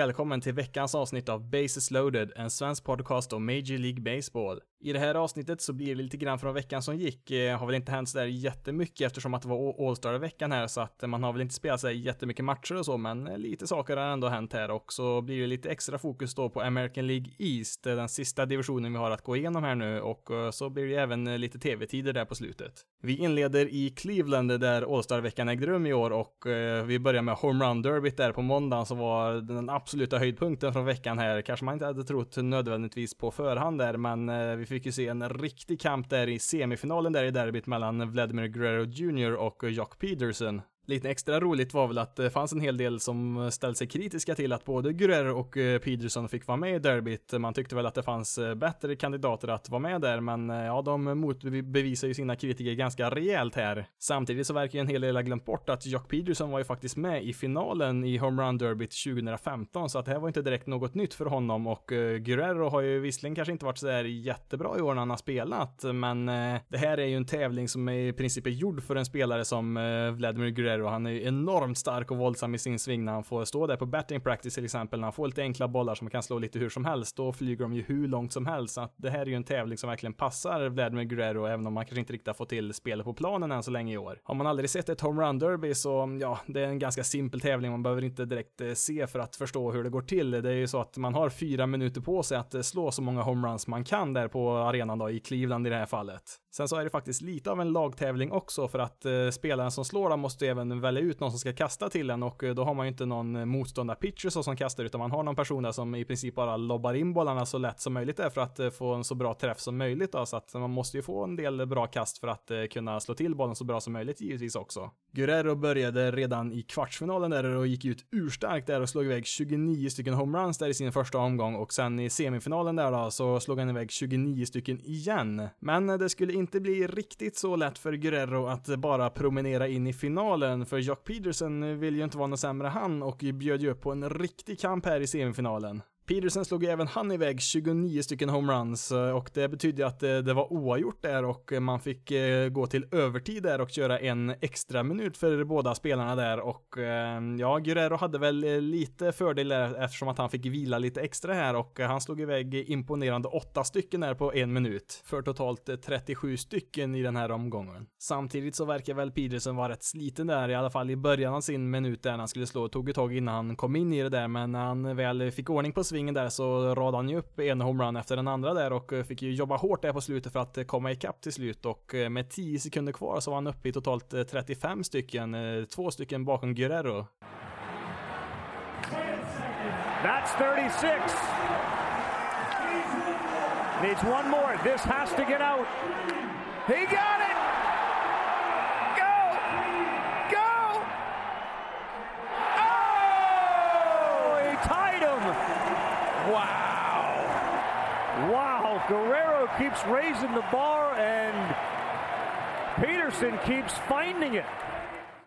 Välkommen till veckans avsnitt av Bases loaded, en svensk podcast om Major League Baseball. I det här avsnittet så blir det lite grann från veckan som gick. Eh, har väl inte hänt sådär jättemycket eftersom att det var All-Star-veckan här så att eh, man har väl inte spelat sig jättemycket matcher och så men eh, lite saker har ändå hänt här och så blir det lite extra fokus då på American League East, eh, den sista divisionen vi har att gå igenom här nu och så blir det även lite tv-tider där på slutet. Vi inleder i Cleveland där All-Star-veckan ägde rum i år och eh, vi börjar med Home Run Derbyt där på måndagen som var den absolut absoluta höjdpunkten från veckan här. Kanske man inte hade trott nödvändigtvis på förhand där men eh, vi fick ju se en riktig kamp där i semifinalen där i derbyt mellan Vladimir Guerrero Jr och Jock Peterson. Lite extra roligt var väl att det fanns en hel del som ställde sig kritiska till att både Guerrero och eh, Peterson fick vara med i derbyt. Man tyckte väl att det fanns eh, bättre kandidater att vara med där, men eh, ja, de motbevisar ju sina kritiker ganska rejält här. Samtidigt så verkar ju en hel del ha glömt bort att Jock Peterson var ju faktiskt med i finalen i Home Run Derbyt 2015, så att det här var inte direkt något nytt för honom och Guerrero har ju visserligen kanske inte varit så där jättebra i år när han har spelat, men det här är ju en tävling som i princip är gjord för en spelare som Vladimir Guerrero och han är ju enormt stark och våldsam i sin sving när han får stå där på batting practice till exempel, när han får lite enkla bollar som man kan slå lite hur som helst, då flyger de ju hur långt som helst, så att det här är ju en tävling som verkligen passar Vladimir Guerrero, även om man kanske inte riktigt har fått till spelet på planen än så länge i år. Har man aldrig sett ett homerun derby så, ja, det är en ganska simpel tävling, man behöver inte direkt eh, se för att förstå hur det går till. Det är ju så att man har fyra minuter på sig att eh, slå så många homeruns man kan där på arenan då, i Cleveland i det här fallet. Sen så är det faktiskt lite av en lagtävling också för att eh, spelaren som slår den måste även välja ut någon som ska kasta till en och eh, då har man ju inte någon eh, motståndarpitcher så som kastar utan man har någon person där som i princip bara lobbar in bollarna så lätt som möjligt där för att eh, få en så bra träff som möjligt då så att man måste ju få en del bra kast för att eh, kunna slå till bollen så bra som möjligt givetvis också. Guerrero började redan i kvartsfinalen där och gick ut urstarkt där och slog iväg 29 stycken homeruns där i sin första omgång och sen i semifinalen där då så slog han iväg 29 stycken igen. Men eh, det skulle inte bli riktigt så lätt för Guerrero att bara promenera in i finalen, för Jock Peterson vill ju inte vara något sämre han och bjöd ju upp på en riktig kamp här i semifinalen. Peterson slog även han iväg 29 stycken homeruns eh, och det betydde att eh, det var oavgjort där och man fick eh, gå till övertid där och köra en extra minut för båda spelarna där och ja, Guerrero hade väl lite fördel eftersom att han fick vila lite extra här och han slog iväg imponerande åtta stycken där på en minut för totalt 37 stycken i den här omgången. Samtidigt så verkar väl Peterson vara rätt sliten där i alla fall i början av sin minut där han skulle slå. Tog ett tag innan han kom in i det där men när han väl fick ordning på sving svingen där så radade han ju upp en homerun efter den andra där och eh, fick ju jobba hårt där på slutet för att eh, komma ikapp till slut och eh, med 10 sekunder kvar så var han uppe i totalt 35 stycken, två stycken bakom Guerrero. That's 36. Needs one more. This has to get out. He got it! Guerrero keeps raising the bar and Peterson keeps finding it.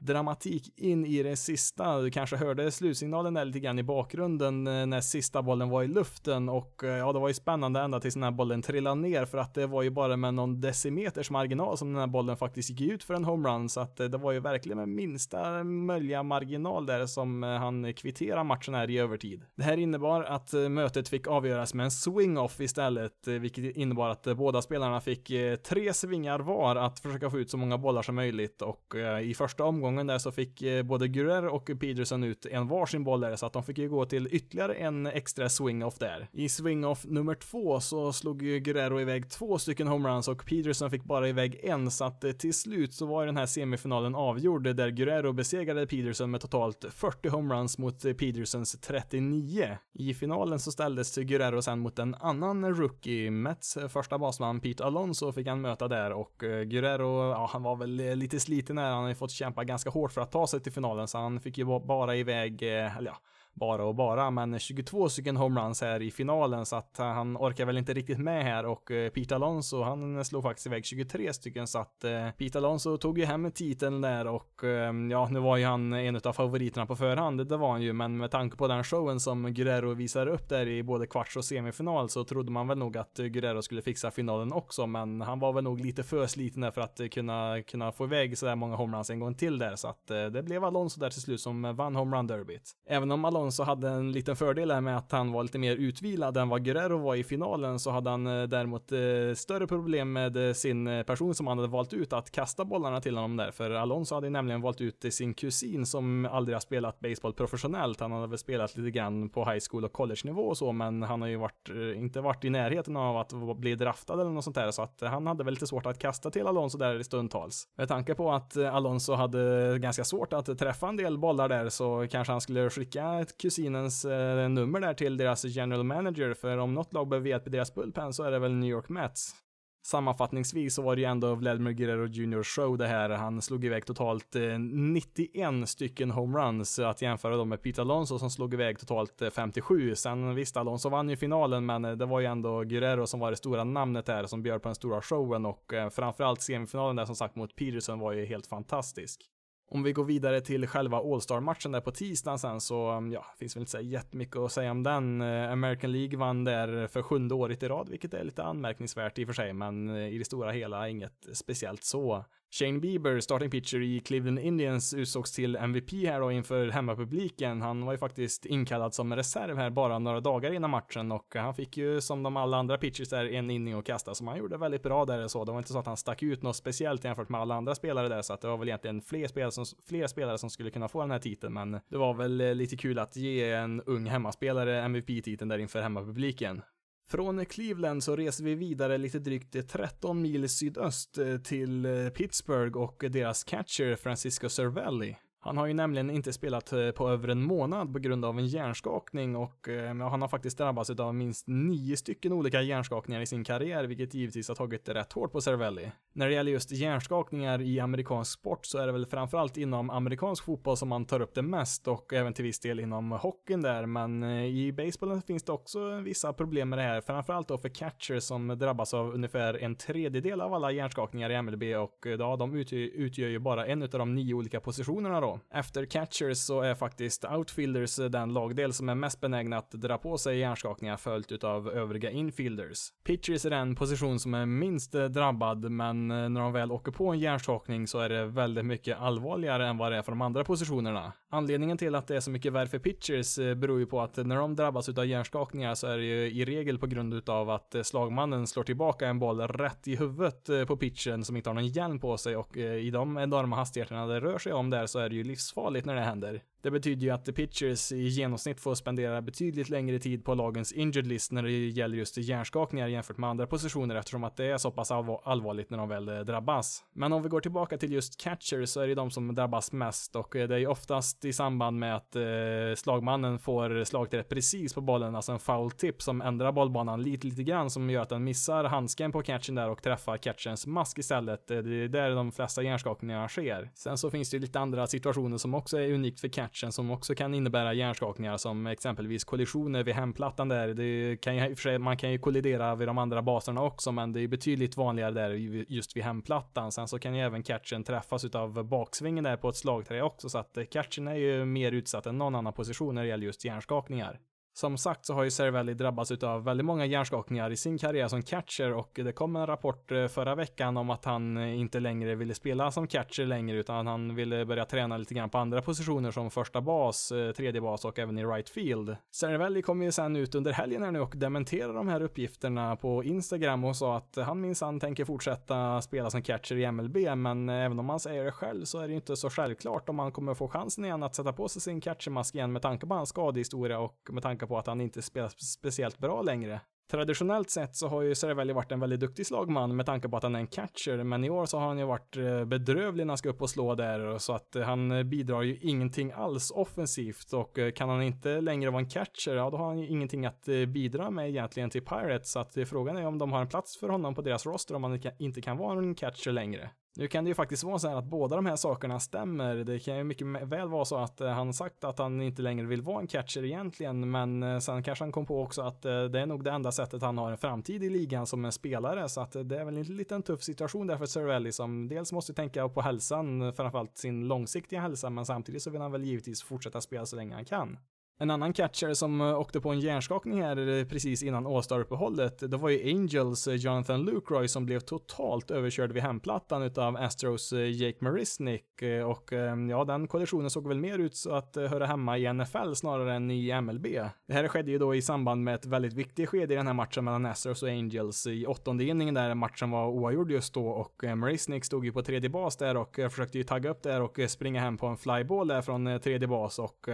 Dramatik in i det sista. Du kanske hörde slutsignalen där lite grann i bakgrunden eh, när sista bollen var i luften och eh, ja, det var ju spännande ända tills den här bollen trillade ner för att det var ju bara med någon decimeters marginal som den här bollen faktiskt gick ut för en homerun så att eh, det var ju verkligen med minsta möjliga marginal där som han kvitterade matchen här i övertid. Det här innebar att mötet fick avgöras med en swing-off istället, vilket innebar att båda spelarna fick tre svingar var att försöka få ut så många bollar som möjligt och i första omgången omgången där så fick eh, både Gurer och Peterson ut en varsin boll där så att de fick ju gå till ytterligare en extra swing-off där. I swing-off nummer två så slog ju Guerrero iväg två stycken homeruns och Peterson fick bara iväg en så att eh, till slut så var den här semifinalen avgjord där Guerrero besegrade Peterson med totalt 40 homeruns mot eh, Petersons 39. I finalen så ställdes Guerrero sen mot en annan rookie, Mets första basman Pete Alonso fick han möta där och Guerrero, ja han var väl lite sliten när han hade fått kämpa ganska ganska hårt för att ta sig till finalen så han fick ju bara iväg, eh, eller ja, bara och bara, men 22 stycken homeruns här i finalen så att eh, han orkar väl inte riktigt med här. Och eh, Pete Alonso han slog faktiskt iväg 23 stycken så att eh, Pete Alonso tog ju hem titeln där och ehm, ja, nu var ju han en av favoriterna på förhand, det var han ju, men med tanke på den showen som Guerrero visade upp där i både kvarts och semifinal så trodde man väl nog att Guerrero skulle fixa finalen också, men han var väl nog lite för sliten där för att kunna, kunna få iväg sådär många homeruns en gång till där, så att det blev Alonso där till slut som vann homerun derbyt. Även om Alonso hade en liten fördel här med att han var lite mer utvilad än vad Guerrero var i finalen så hade han eh, däremot eh, större problem med eh, sin person som han hade valt ut att kasta bollarna till honom där. För Alonso hade nämligen valt ut sin kusin som aldrig har spelat baseball professionellt. Han hade väl spelat lite grann på high school och college nivå och så, men han har ju varit, inte varit i närheten av att bli draftad eller något sånt där, så att han hade väl lite svårt att kasta till Alonso där i stundtals. Med tanke på att Alonso hade ganska svårt att träffa en del bollar där så kanske han skulle skicka ett kusinens eh, nummer där till deras general manager, för om något lag behöver hjälp i deras bullpen så är det väl New York Mets. Sammanfattningsvis så var det ju ändå Vladimir Guerrero Jr show det här. Han slog iväg totalt eh, 91 stycken homeruns att jämföra dem med Pete Alonso som slog iväg totalt eh, 57. Sen visst, Alonso vann ju finalen, men eh, det var ju ändå Guerrero som var det stora namnet här som bjöd på den stora showen och framförallt semifinalen där som sagt mot Peterson var ju helt fantastisk. Om vi går vidare till själva All-Star-matchen där på tisdagen sen så, mm, ja, finns väl inte så jättemycket att säga om den. Eh, American League vann där för sjunde året i rad, vilket är lite anmärkningsvärt i och för sig, men eh, i det stora hela inget speciellt så. Shane Bieber, starting pitcher i Cleveland Indians, utsågs till MVP här då inför hemmapubliken. Han var ju faktiskt inkallad som reserv här bara några dagar innan matchen och han fick ju som de alla andra pitchers där en inning och kasta, så han gjorde väldigt bra där så. Det var inte så att han stack ut något speciellt jämfört med alla andra spelare där, så att det var väl egentligen fler spelare som, fler spelare som skulle kunna få den här titeln, men det var väl eh, lite kul att ge en ung hemmaspelare MVP-titeln där inför hemmapubliken. Från Cleveland så reser vi vidare lite drygt 13 mil sydöst eh, till eh, Pittsburgh och deras catcher Francisco Cervelli. Han har ju nämligen inte spelat eh, på över en månad på grund av en hjärnskakning och eh, han har faktiskt drabbats av minst nio stycken olika hjärnskakningar i sin karriär, vilket givetvis har tagit rätt hårt på Cervelli. När det gäller just hjärnskakningar i amerikansk sport så är det väl framförallt inom amerikansk fotboll som man tar upp det mest och även till viss del inom hockeyn där, men eh, i basebollen finns det också vissa problem med det här, framförallt då för catchers som drabbas av ungefär en tredjedel av alla hjärnskakningar i MLB och eh, ja, de utgör, utgör ju bara en av de nio olika positionerna då. Efter catchers så är faktiskt outfielders den lagdel som är mest benägna att dra på sig hjärnskakningar följt utav övriga infielders. Pitchers är den position som är minst drabbad, men när de väl åker på en hjärnskakning så är det väldigt mycket allvarligare än vad det är för de andra positionerna. Anledningen till att det är så mycket värre för pitchers eh, beror ju på att när de drabbas utav hjärnskakningar så är det ju i regel på grund utav att eh, slagmannen slår tillbaka en boll rätt i huvudet eh, på pitchen som inte har någon hjälm på sig och i de enorma hastigheterna det rör sig om där så är det ju livsfarligt när det händer. Det betyder ju att the pitchers i genomsnitt får spendera betydligt längre tid på lagens injured list när det gäller just hjärnskakningar jämfört med andra positioner eftersom att det är så pass allvarligt när de väl eh, drabbas. Men om vi går tillbaka till just catchers så är det de som drabbas mest och eh, det är oftast i samband med att eh, slagmannen får slagträff precis på bollen, alltså en foul tip som ändrar bollbanan lite, lite grann som gör att den missar handsken på catchen där och träffar catchens mask istället. Det är där de flesta hjärnskakningarna sker. Sen så finns det lite andra situationer som också är unikt för catchers matchen som också kan innebära hjärnskakningar som exempelvis kollisioner vid hemplattan där. Det kan ju, för sig, man kan ju kollidera vid de andra baserna också, men det är betydligt vanligare där just vid hemplattan. Sen så kan ju även catchen träffas utav baksvingen där på ett slagträ också, så att eh, catchen är ju mer utsatt än någon annan position när det gäller just hjärnskakningar. Som sagt så har ju Cervelli drabbats av väldigt många hjärnskakningar i sin karriär som catcher och det kom en rapport eh, förra veckan om att han eh, inte längre ville spela som catcher längre utan han ville börja träna lite grann på andra positioner som första bas, eh, tredje bas och även i right field. Cervelli kom ju sen ut under helgen här nu och dementerade de här uppgifterna på Instagram och sa att han minsann tänker fortsätta spela som catcher i MLB men även om han säger det själv så är det ju inte så självklart om han kommer få chansen igen att sätta på sig sin catchermask igen med tanke på hans skadehistoria och med tanke på att han inte spelar speciellt bra längre. Traditionellt sett så har ju Cervelli varit en väldigt duktig slagman med tanke på att han är en catcher, men i år så har han ju varit eh, bedrövlig när han ska upp och slå där, så att eh, han eh, bidrar ju ingenting alls offensivt och kan han inte längre vara en catcher, ja då har han ju ingenting att bidra med egentligen till Pirates, så att frågan är om de har en plats för honom på deras roster om han inte kan vara en catcher längre. Nu kan det ju faktiskt vara så här att båda de här sakerna stämmer. Det kan ju mycket väl vara så att eh, han sagt att han inte längre vill vara en catcher egentligen, men eh, sen kanske han kom på också att eh, det är nog det enda sättet han har en framtid i ligan som en spelare, så att det är väl en liten tuff situation där för Cervelli som dels måste tänka på hälsan, framförallt sin långsiktiga hälsa, men samtidigt så vill han väl givetvis fortsätta spela så länge han kan. En annan catcher som eh, åkte på en hjärnskakning här eh, precis innan All-Star-uppehållet, det var ju Angels eh, Jonathan Lucroy som blev totalt överkörd vid hemplattan utav Astros Jake Marisnik och ja, den kollisionen såg väl mer ut så att höra hemma i NFL snarare än i MLB. Det här skedde ju då i samband med ett väldigt viktigt skede i den här matchen mellan Astros och Angels i åttonde inningen där matchen var oavgjord just då och Marisnik stod ju på tredje bas där och försökte ju tagga upp där och springa hem på en flyball där från tredje bas och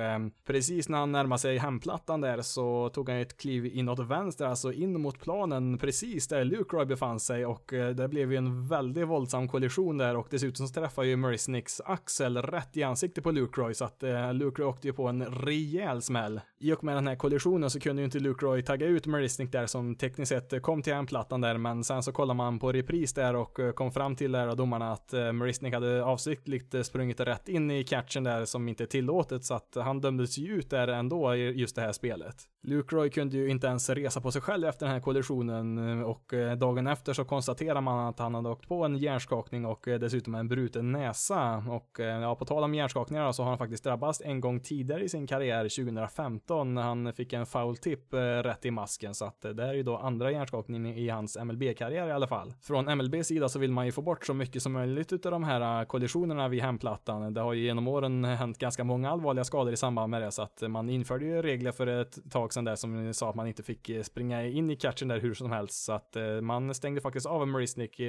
precis när han närmade sig hemplattan där så tog han ett kliv inåt vänster, alltså in mot planen precis där Luke Roy befann sig och eh, det blev ju en väldigt våldsam kollision där och dessutom så träffade ju Murray Snicks axel rätt i ansiktet på Luke Roy så att eh, Luke Roy åkte ju på en rejäl smäll. I och med den här kollisionen så kunde ju inte Luke Roy tagga ut Marisnik där som tekniskt sett kom till hemplattan där men sen så kollade man på repris där och eh, kom fram till där av domarna att eh, Marisnik hade avsiktligt eh, sprungit rätt in i catchen där som inte är tillåtet så att han dömdes ju ut där ändå i just det här spelet. Luke Roy kunde ju inte ens resa på sig själv efter den här kollisionen och dagen efter så konstaterar man att han hade åkt på en hjärnskakning och dessutom en bruten näsa. Och ja, på tal om hjärnskakningar så har han faktiskt drabbats en gång tidigare i sin karriär 2015 när han fick en foul tip eh, rätt i masken så att eh, det är ju då andra hjärnskakningen i hans MLB-karriär i alla fall. Från MLBs sida så vill man ju få bort så mycket som möjligt utav de här eh, kollisionerna vid hemplattan. Det har ju genom åren hänt ganska många allvarliga skador i samband med det så att man införde ju regler för ett tag sedan där som sa att man inte fick springa in i catchen där hur som helst. Så att man stängde faktiskt av Marisnik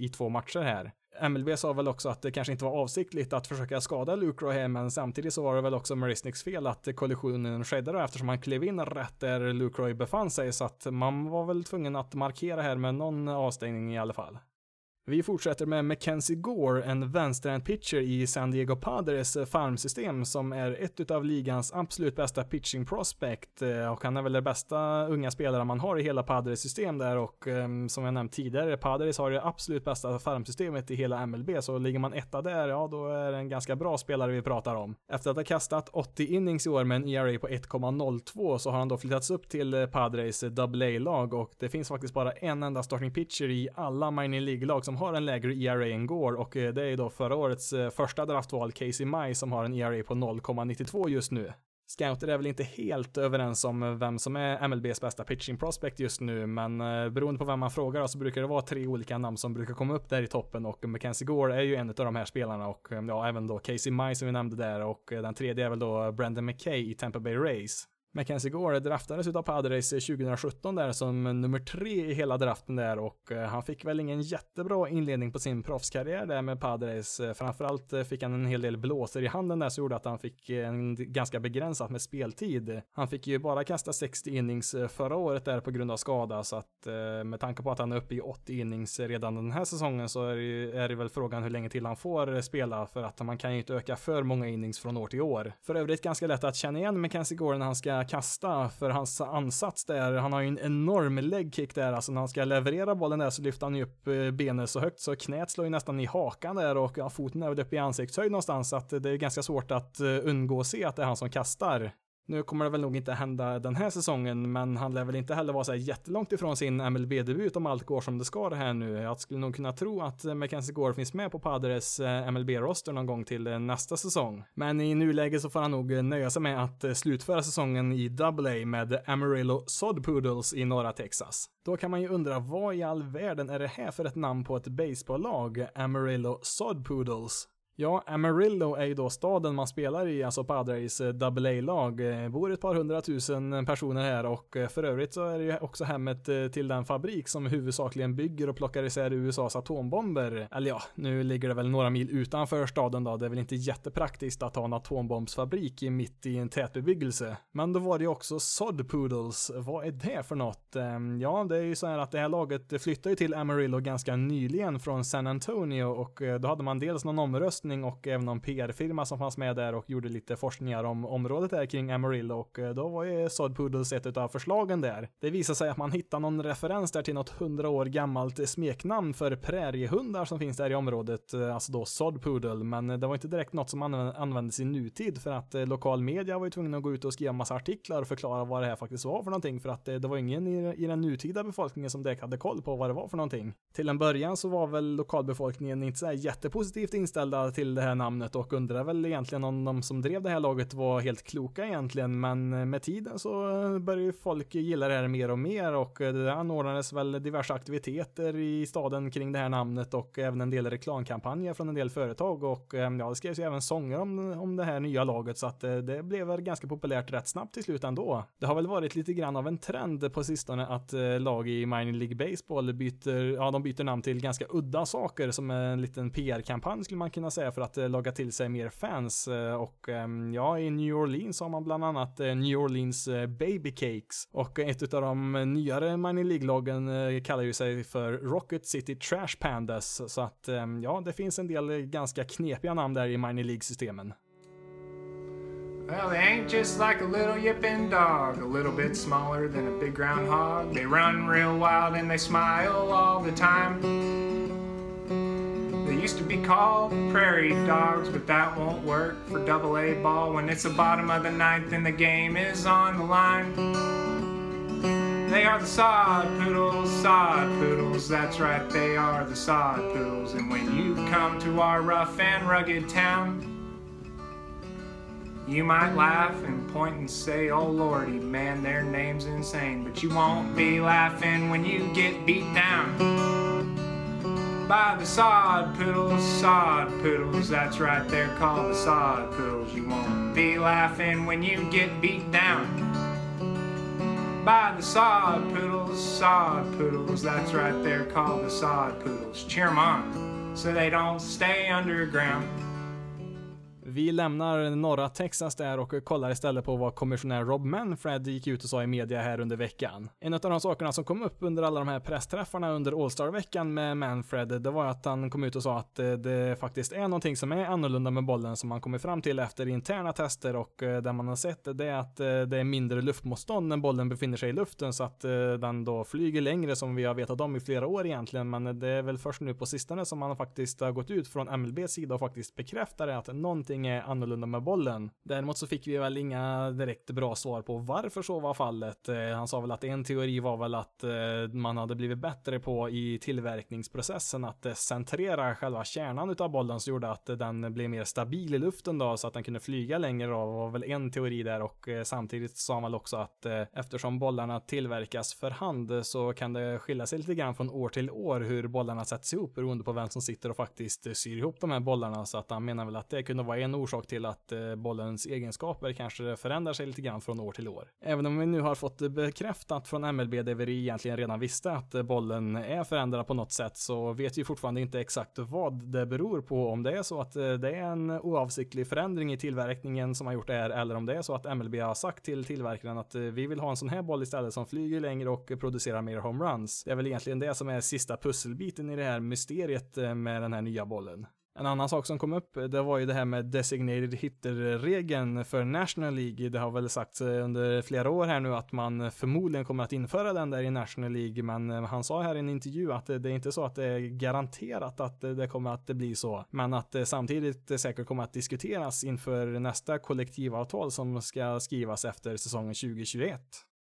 i två matcher här. MLB sa väl också att det kanske inte var avsiktligt att försöka skada Luke Roy men samtidigt så var det väl också Marisniks fel att kollisionen skedde då eftersom han klev in rätt där Luke Roy befann sig så att man var väl tvungen att markera här med någon avstängning i alla fall. Vi fortsätter med Mackenzie Gore, en vänsterhänt pitcher i San Diego Padres eh, farmsystem som är ett av ligans absolut bästa pitching prospect eh, och han är väl den bästa unga spelaren man har i hela Padres system där och ehm, som jag nämnt tidigare, Padres har det absolut bästa farmsystemet i hela MLB så ligger man etta där, ja då är det en ganska bra spelare vi pratar om. Efter att ha kastat 80 innings i år med en ERA på 1,02 så har han då flyttats upp till eh, Padres AA-lag och det finns faktiskt bara en enda starting pitcher i alla minor League-lag som har en lägre ERA än Gore och eh, det är då förra årets eh, första draftval Casey Mai som har en ERA på 0,92 just nu. Scouter är väl inte helt överens om eh, vem som är MLBs bästa pitching prospect just nu, men beroende på vem man frågar så brukar det vara tre olika namn som brukar komma upp där i toppen och Mackenzie Gore är ju en av de här spelarna och ja, även då Casey Mai som vi nämnde där och den tredje är väl då Brandon McKay i Tampa Bay Rays. Mackenzie Gore draftades utav Padres 2017 där som nummer tre i hela draften där och eh, han fick väl ingen jättebra inledning på sin proffskarriär där med Padres. Eh, framförallt eh, fick han en hel del blåser i handen där som gjorde att han fick en ganska begränsat med speltid. Han fick ju bara kasta 60 innings förra året där på grund av skada så att med tanke på att han är uppe i 80 innings redan den här säsongen så är det, är det väl frågan hur länge till han får spela för att man kan ju inte öka för många innings från år till år. För övrigt ganska lätt att känna igen Mackenzie Gore när han ska kasta för hans ansats där. Han har ju en enorm legkick där, alltså när han ska leverera bollen där så lyfter han ju upp eh, benet så högt så knät slår ju nästan i hakan där och ja, foten är väl uppe i ansiktshöjd någonstans så att det är ganska svårt att eh, undgå att se att det är han som kastar. Nu kommer det väl nog inte hända den här säsongen, men han lär väl inte heller vara så här jättelångt ifrån sin MLB-debut om allt går som det ska det här nu. Jag skulle nog kunna tro att Mackenzie Gore finns med på Padres eh, MLB-roster någon gång till eh, nästa säsong. Men i nuläget så får han nog eh, nöja sig med att slutföra säsongen i AA med Amarillo Sod Poodles i norra Texas. Då kan man ju undra vad i all världen är det här för ett namn på ett baseballlag, Amarillo Sod Poodles? Ja, Amarillo är ju då staden man spelar i, alltså Padres eh, AA-lag. Eh, bor ett par hundratusen personer här och eh, för övrigt så är det ju också hemmet till den fabrik som huvudsakligen bygger och plockar isär USAs atombomber. Eller ja, nu ligger det väl några mil utanför staden då. Det är väl inte jättepraktiskt att ha en atombombsfabrik mitt i en tätbebyggelse. Men då var det ju också Sod Poodles. Vad är det för något? Ehm, ja, det är ju så här att det här laget flyttade ju till Amarillo ganska nyligen från San Antonio och då hade man dels någon omröstning forskning och även någon PR-firma som fanns med där och gjorde lite forskningar om området där kring Amarillo och eh, då var ju Sod Poodles ett av förslagen där. Det visade sig att man hittade någon referens där till något hundra år gammalt smeknamn för präriehundar som finns där i området, eh, alltså då Sod Poodle, men eh, det var inte direkt något som användes i nutid för att lokal media var ju tvungna att gå ut och skriva massa artiklar och förklara vad det här faktiskt var för någonting för att det var ingen i, i den nutida befolkningen som direkt hade koll på vad det var för någonting. Till en början så var väl lokalbefolkningen inte så jättepositivt inställda till det här namnet och undrar väl egentligen om de som drev det här laget var helt kloka egentligen, men med tiden så började ju folk gilla det här mer och mer och det anordnades väl diverse aktiviteter i staden kring det här namnet och även en del reklamkampanjer från en del företag och eh, ja, det skrevs ju även sånger om, om det här nya laget så att eh, det blev väl ganska populärt rätt snabbt till slut ändå. Det har väl varit lite grann av en trend på sistone att eh, lag i Minor League Baseball byter, ja de byter namn till ganska udda saker som en liten PR-kampanj skulle man kunna säga för att locka logga till sig mer fans eh, och ehm, ja i New Orleans har man bland annat eh, New Orleans Baby Cakes och ett av de nyare Minor League-lagen kallar ju sig för Rocket City Trash Pandas så att ehm, ja det finns en del ganska knepiga namn där i Minor League-systemen. Well, they ain't just like a little yipping dog, a little bit smaller than a big groundhog. They run real wild and they smile all the time. Used to be called prairie dogs, but that won't work for double A ball when it's the bottom of the ninth and the game is on the line. They are the sod poodles, sod poodles, that's right, they are the sod poodles. And when you come to our rough and rugged town, you might laugh and point and say, Oh lordy, man, their name's insane. But you won't be laughing when you get beat down by the sod poodles, sod poodles. That's right, they're called the sod poodles. You won't be laughing when you get beat down by the sod poodles, sod poodles. That's right, they're called the sod poodles. Cheer 'em on so they don't stay underground. Vi lämnar norra Texas där och kollar istället på vad kommissionär Rob Manfred gick ut och sa i media här under veckan. En av de sakerna som kom upp under alla de här pressträffarna under All-Star-veckan med Manfred, det var att han kom ut och sa att eh, det faktiskt är någonting som är annorlunda med bollen som man kommer fram till efter interna tester och det där man har sett det är att eh, det är mindre luftmotstånd när bollen befinner sig i luften så att den då flyger längre som vi har vetat om i flera år egentligen, men det är väl först nu på sistone som man faktiskt har gått ut från MLBs sida och faktiskt bekräftar det att någonting är annorlunda med bollen. Däremot så fick vi väl inga direkt bra svar på varför så var fallet. Eh, han sa väl att en teori var väl att eh, man hade blivit bättre på i tillverkningsprocessen att eh, centrera själva kärnan utav bollen så gjorde att den blev mer stabil i luften då så att den kunde flyga längre då var väl en teori där och samtidigt sa man väl också att eftersom bollarna tillverkas för hand så kan det skilja sig lite grann från år till år hur bollarna sätts ihop beroende på vem som sitter och faktiskt syr ihop de här bollarna så att han menar väl att det kunde vara en orsak till att eh, bollens egenskaper kanske förändrar sig lite grann från år till år. Även om vi nu har fått bekräftat från MLB det vi egentligen redan visste att eh, bollen är förändrad på något sätt så vet vi fortfarande inte exakt vad det beror på om det är så att eh, det är en oavsiktlig förändring i tillverkningen som har gjort det här eller om det är så att MLB har sagt till tillverkaren att vi vill ha en sån här boll istället som flyger längre och producerar mer homeruns. Det är väl egentligen det som är sista pusselbiten i det här mysteriet med den här nya bollen. En annan sak som kom upp, eh, det var ju det här med designated hitter-regeln för National League. Det har väl sagts eh, under flera år här nu att man eh, förmodligen kommer att införa den där i National League, men han sa här i en intervju att det är inte så att det är garanterat att det kommer att bli så, men att det samtidigt säkert kommer att diskuteras inför nästa kollektivavtal som ska skrivas efter säsongen 2021.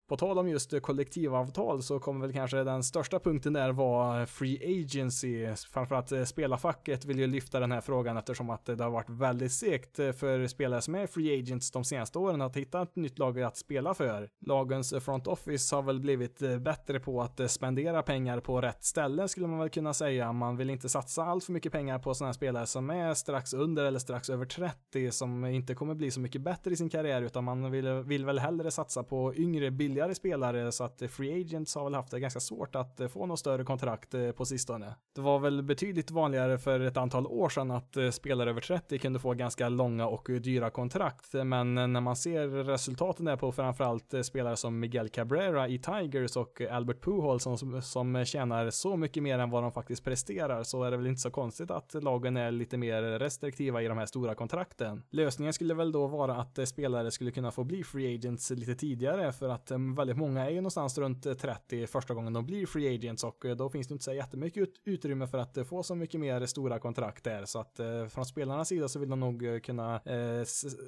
På tal om just kollektivavtal så kommer väl kanske den största punkten där vara free agency. Framförallt eh, spelarfacket vill ju lyfta den här frågan eftersom att det har varit väldigt segt eh, för spelare som är free agents de senaste åren att hitta ett nytt lag att spela för. Lagens eh, front office har väl blivit bättre på att spendera pengar på rätt ställe skulle man väl kunna säga. Man vill inte satsa allt för mycket pengar på sådana spelare som är strax under eller strax över 30 som inte kommer bli så mycket bättre i sin karriär utan man vill, vill väl hellre satsa på yngre billiga billigare spelare så att Free Agents har väl haft det ganska svårt att eh, få något större kontrakt eh, på sistone. Det var väl betydligt vanligare för ett antal år sedan att eh, spelare över 30 kunde få ganska långa och dyra kontrakt, men när man ser resultaten där på framförallt spelare som Miguel Cabrera i Tigers och Albert Pujols som, som tjänar så mycket mer än vad de faktiskt presterar så är det väl inte så konstigt att lagen är lite mer restriktiva i de här stora kontrakten. Lösningen skulle väl då vara att spelare skulle kunna få bli free agents lite tidigare för att väldigt många är ju någonstans runt eh, 30 första gången de blir free agents och eh, då finns det inte så jättemycket utrymme för att eh, få så mycket mer stora kontrakt där så att från spelarnas sida så vill de nog kunna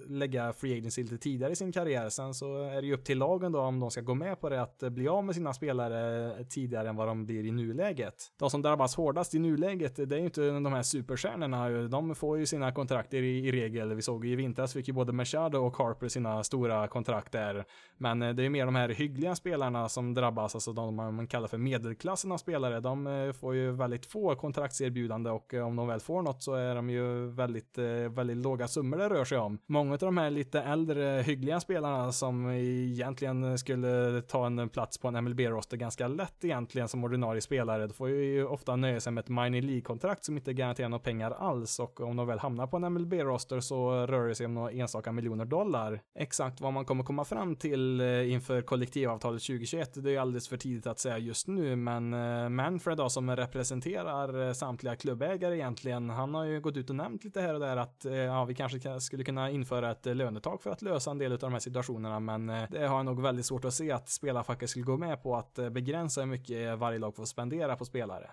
lägga free agents lite tidigare i sin karriär. Sen så är det ju upp till lagen då om de ska gå med på det att bli av med sina spelare tidigare än vad de blir i nuläget. De som drabbas hårdast i nuläget, det är ju inte de här superstjärnorna. De får ju sina kontrakt i, i regel. Vi såg ju i vintras fick ju både Machado och Harper sina stora kontrakt där. Men eh, det är mer de här här hyggliga spelarna som drabbas, alltså de man kallar för medelklassen av spelare. De eh, får ju väldigt få kontraktserbjudande och eh, om de väl får något så är de ju väldigt, eh, väldigt låga summor det rör sig om. Många av de här lite äldre hyggliga spelarna som egentligen skulle ta en plats på en MLB-roster ganska lätt egentligen som ordinarie spelare. Då får ju ofta nöja sig med ett minor League-kontrakt som inte garanterar några pengar alls och om de väl hamnar på en MLB-roster så rör det sig om några enstaka miljoner dollar. Exakt vad man kommer komma fram till inför kollektivavtalet 2021, det är alldeles för tidigt att säga just nu, men eh, Manfred då som representerar eh, samtliga klubbägare egentligen, han har ju gått ut och nämnt lite här och där att eh, ja, vi kanske skulle kunna införa ett lönetak för att lösa en del av de här situationerna, men det har jag nog väldigt svårt att se att spelarfacket skulle gå med på att begränsa hur mycket varje lag får spendera på spelare.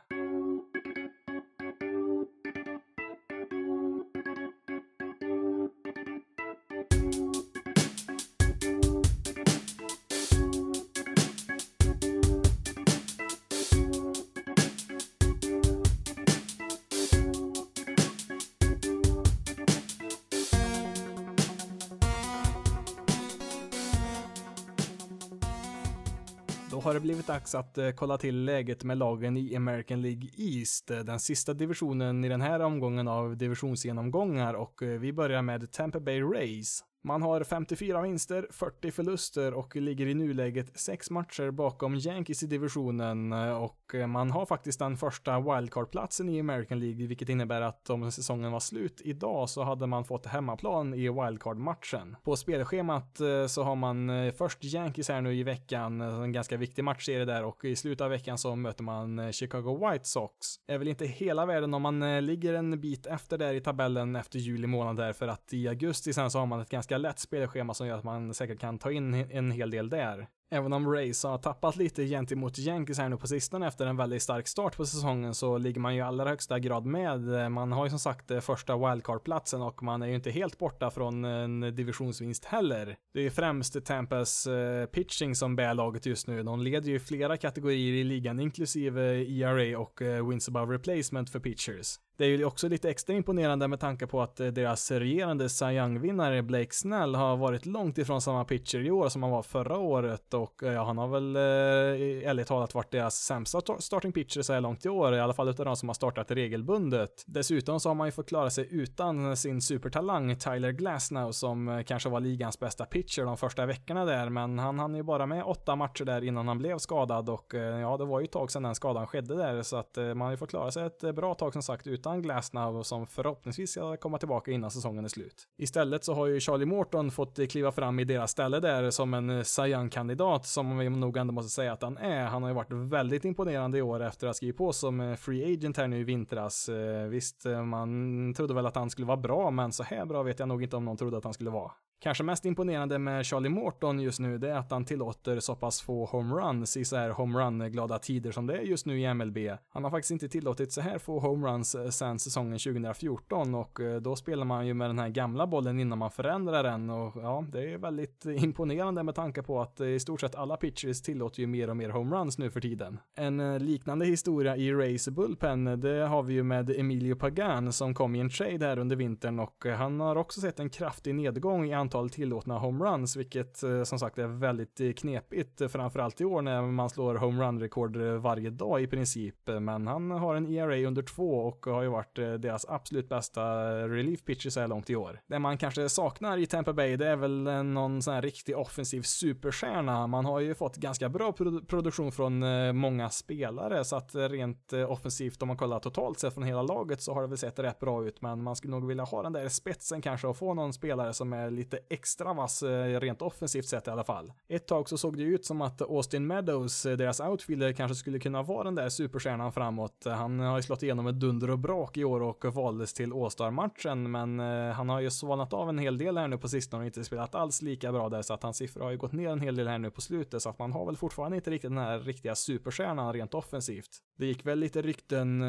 Blivit dags att eh, kolla till läget med lagen i American League East, eh, den sista divisionen i den här omgången av divisionsgenomgångar och eh, vi börjar med Tampa Bay Rays. Man har 54 vinster, 40 förluster och ligger i nuläget 6 matcher bakom Yankees i divisionen och man har faktiskt den första wildcard-platsen i American League, vilket innebär att om säsongen var slut idag så hade man fått hemmaplan i wildcard-matchen. På spelschemat eh, så har man eh, först Yankees här nu i veckan, eh, en ganska viktig matchserie där och i slutet av veckan så möter man Chicago White Sox. Är väl inte hela världen om man ligger en bit efter där i tabellen efter juli månad där för att i augusti sen så har man ett ganska lätt spelschema som gör att man säkert kan ta in en hel del där. Även om Rays har tappat lite gentemot Yankees här nu på sistone efter en väldigt stark start på säsongen så ligger man ju i allra högsta grad med. Man har ju som sagt eh, första wildcard-platsen och man är ju inte helt borta från eh, en divisionsvinst heller. Det är ju främst Tampas eh, pitching som bär laget just nu. De leder ju flera kategorier i ligan inklusive ERA och wins above replacement för pitchers. Det är ju också lite extra imponerande med tanke på att deras regerande Cy Young-vinnare Blake Snell har varit långt ifrån samma pitcher i år som han var förra året och eh, ja, han har väl eh, ärligt talat varit deras sämsta starting pitcher så här långt i år, i alla fall utav de som har startat regelbundet. Dessutom så har man ju fått klara sig utan sin supertalang Tyler Glasnow som eh, kanske var ligans bästa pitcher de första veckorna där, men han hann ju bara med åtta matcher där innan han blev skadad och eh, ja, det var ju ett tag sedan den skadan skedde där så att eh, man har ju fått klara sig ett bra tag som sagt utan Glasnow som förhoppningsvis ska komma tillbaka innan säsongen är slut. Istället så har ju Charlie Morton fått kliva fram i deras ställe där som en Cy kandidat som vi nog ändå måste säga att han är. Han har ju varit väldigt imponerande i år efter att ha skrivit på som eh, free agent här nu i vintras. Eh, visst, eh, man trodde väl att han skulle vara bra, men så här bra vet jag nog inte om någon trodde att han skulle vara. Kanske mest imponerande med Charlie Morton just nu, det är att han tillåter så pass få homeruns i så här homerun-glada tider som det är just nu i MLB. Han har faktiskt inte tillåtit så här få homeruns eh, sen sedan säsongen 2014 och eh, då spelar man ju med den här gamla bollen innan man förändrar den och ja, det är väldigt imponerande med tanke på att eh, i stort sett alla pitchers tillåter ju mer och mer homeruns nu för tiden. En liknande historia i Race Bullpen, det har vi ju med Emilio Pagan som kom i en trade här under vintern och han har också sett en kraftig nedgång i antal tillåtna homeruns, vilket eh, som sagt är väldigt eh, knepigt, eh, framförallt i år när man slår homerun-rekord varje dag i princip. Men han har en ERA under två och har ju varit deras absolut bästa relief pitcher så här långt i år. Det man kanske saknar i Tampa Bay, det är väl någon sån här riktig offensiv superstjärna. Man har ju fått ganska bra produ produktion från många spelare, så att rent offensivt om man kollar totalt sett från hela laget så har det väl sett rätt bra ut, men man skulle nog vilja ha den där spetsen kanske och få någon spelare som är lite extra vass eh, rent offensivt sett i alla fall. Ett tag så såg det ut som att Austin Meadows, eh, deras outfielder, kanske skulle kunna vara den där superstjärnan framåt. Han har ju slått igenom ett dunder och brak i år och valdes till All-Star-matchen, men eh, han har ju svalnat av en hel del här nu på sistone och inte spelat alls lika bra där, så att hans siffror har ju gått ner en hel del här nu på slutet, så att man har väl fortfarande inte riktigt den här riktiga superstjärnan rent offensivt. Det gick väl lite rykten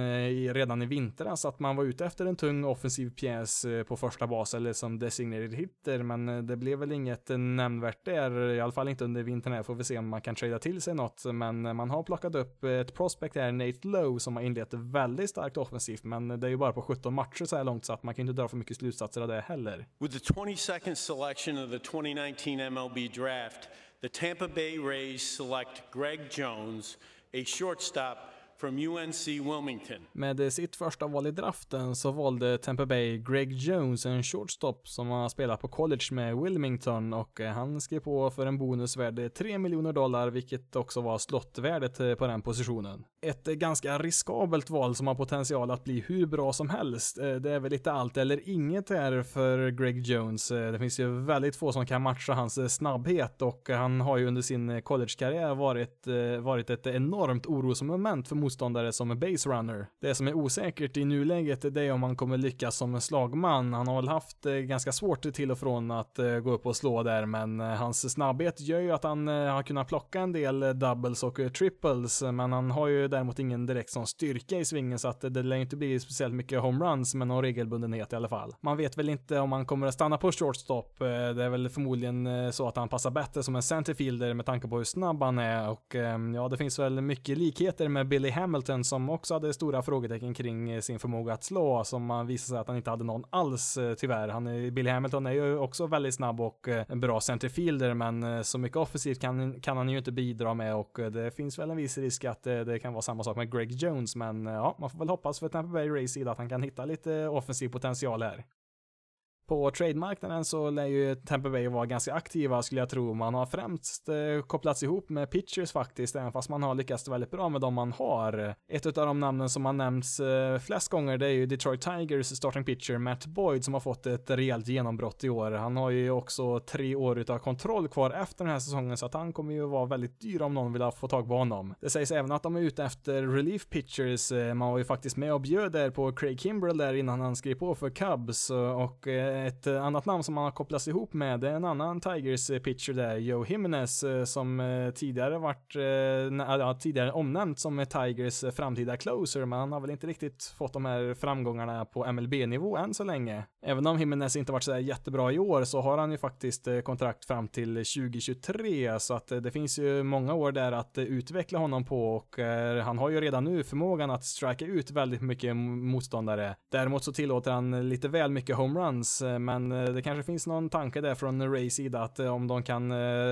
redan i vintras att man var ute efter en tung offensiv pjäs på första bas eller som designated hitter, men men eh, det blev väl inget nämnvärt där, i alla fall inte under vintern här, får vi se om man kan trada till sig något, men eh, man har plockat upp ett prospect här, Nate Lowe, som har inlett väldigt starkt offensivt, men eh, det är ju bara på 17 matcher så här långt så att man kan inte dra för mycket slutsatser av det heller. With the 22nd selection of the 2019 MLB draft, the Tampa Bay Rays select Greg Jones, a shortstop. Med sitt första val i draften så valde Tampa Bay Greg Jones, en shortstop som har spelat på college med Wilmington och eh, han skrev på för en bonus värd 3 miljoner dollar, vilket också var slottvärdet eh, på den positionen. Ett eh, ganska riskabelt val som har potential att bli hur bra som helst. Det är väl lite allt eller inget här för Greg Jones. Det finns ju väldigt få som kan matcha hans snabbhet och han har ju under sin collegekarriär varit, varit ett enormt orosmoment för motståndare som base runner. Det som är osäkert i nuläget det är om han kommer lyckas som en slagman. Han har väl haft eh, ganska svårt till och från att eh, gå upp och slå där, men eh, hans snabbhet gör ju att han har kunnat plocka en del doubles och triples, men han har ju däremot ingen direkt sån styrka i svingen så att det lär inte bli speciellt mycket homeruns med någon regelbundenhet i alla fall. Man vet väl inte om han kommer att stanna på shortstop. Det är väl förmodligen så att han passar bättre som en centerfielder med tanke på hur snabb han är och ja, det finns väl mycket likheter med Billy Hamilton som också hade stora frågetecken kring eh, sin förmåga att slå, som man visade sig att han inte hade någon alls eh, tyvärr. Han, Billy Hamilton är ju också väldigt snabb och eh, en bra centerfielder, men så mycket offensivt kan, kan han ju inte bidra med och det finns väl en viss risk att det, det kan vara samma sak med Greg Jones, men ja, man får väl hoppas för Tampa Bay Rays sida att han kan hitta lite offensiv potential här. På trademarknaden så lär ju Tampa Bay vara ganska aktiva skulle jag tro. Man har främst eh, kopplats ihop med pitchers faktiskt, även fast man har lyckats väldigt bra med de man har. Ett av de namnen som har nämnts eh, flest gånger det är ju Detroit Tigers starting pitcher Matt Boyd som har fått ett rejält genombrott i år. Han har ju också tre år utav kontroll kvar efter den här säsongen så att han kommer ju vara väldigt dyr om någon vill få tag på honom. Det sägs även att de är ute efter relief pitchers. Eh, man var ju faktiskt med och bjöd där på Craig Kimbrell där innan han skrev på för Cubs och ett eh, annat namn som man har kopplats ihop med det är en annan Tigers-pitcher eh, där, Joe Jimenez, eh, som tidigare varit, ja, tidigare omnämnt som Tigers framtida closer, men han har väl inte riktigt fått de här framgångarna på MLB-nivå än så länge. Även om Jimenez inte varit så jättebra i år så har han ju faktiskt kontrakt fram till 2023, så att det finns ju många år där att utveckla honom på och han har ju redan nu förmågan att strika ut väldigt mycket motståndare. Däremot så tillåter han lite väl mycket homeruns, Eh, men eh, det kanske finns någon tanke där från Rays sida att eh, om de kan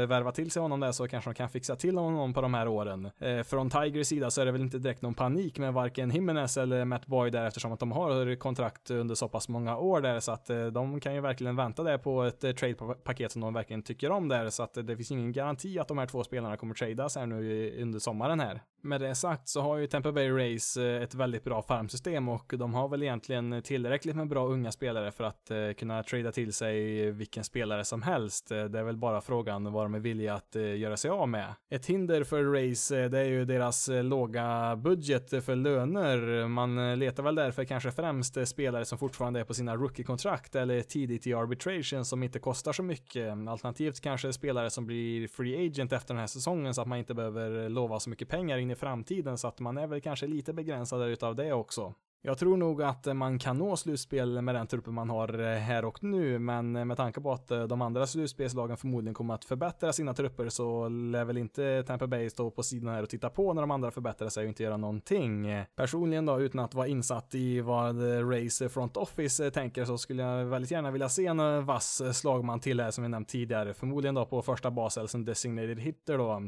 värva till sig honom där så kanske de kan fixa till honom på de här åren. Från Tigers sida så är det väl inte direkt någon panik med varken Jimenez eller Matt Boyd där eftersom att de har kontrakt under så pass många år där så att de kan ju verkligen vänta där på ett trade-paket som de verkligen tycker om där så att det finns ingen garanti att de här två spelarna kommer tradas här nu under sommaren här. Med det sagt så har ju Tampa Bay Rays ett väldigt bra farmsystem och de har väl egentligen tillräckligt med bra unga spelare för att kunna kunna trada till sig vilken spelare som helst. Eh, det är väl bara frågan vad de är villiga att eh, göra sig av med. Ett hinder för Race, eh, det är ju deras låga budget för löner. Man letar väl därför kanske främst spelare som fortfarande är på sina rookie-kontrakt eller tidigt i arbitration som inte kostar så mycket. Alternativt kanske spelare som blir free agent efter den här säsongen så att man inte behöver lova så mycket pengar in i framtiden så att man är väl kanske lite begränsad utav det också. Jag tror nog att man kan nå slutspel med den truppen man har eh, här och nu, men eh, med tanke på att eh, de andra slutspelslagen förmodligen kommer att förbättra sina trupper så lär väl inte Tampa Bay stå på sidan här och titta på när de andra förbättrar sig och inte göra någonting. Personligen då, utan att vara insatt i vad Race Front Office tänker så skulle jag väldigt gärna vilja se en vass slagman till här som vi nämnt tidigare, förmodligen då på första bas eller som designated hitter då.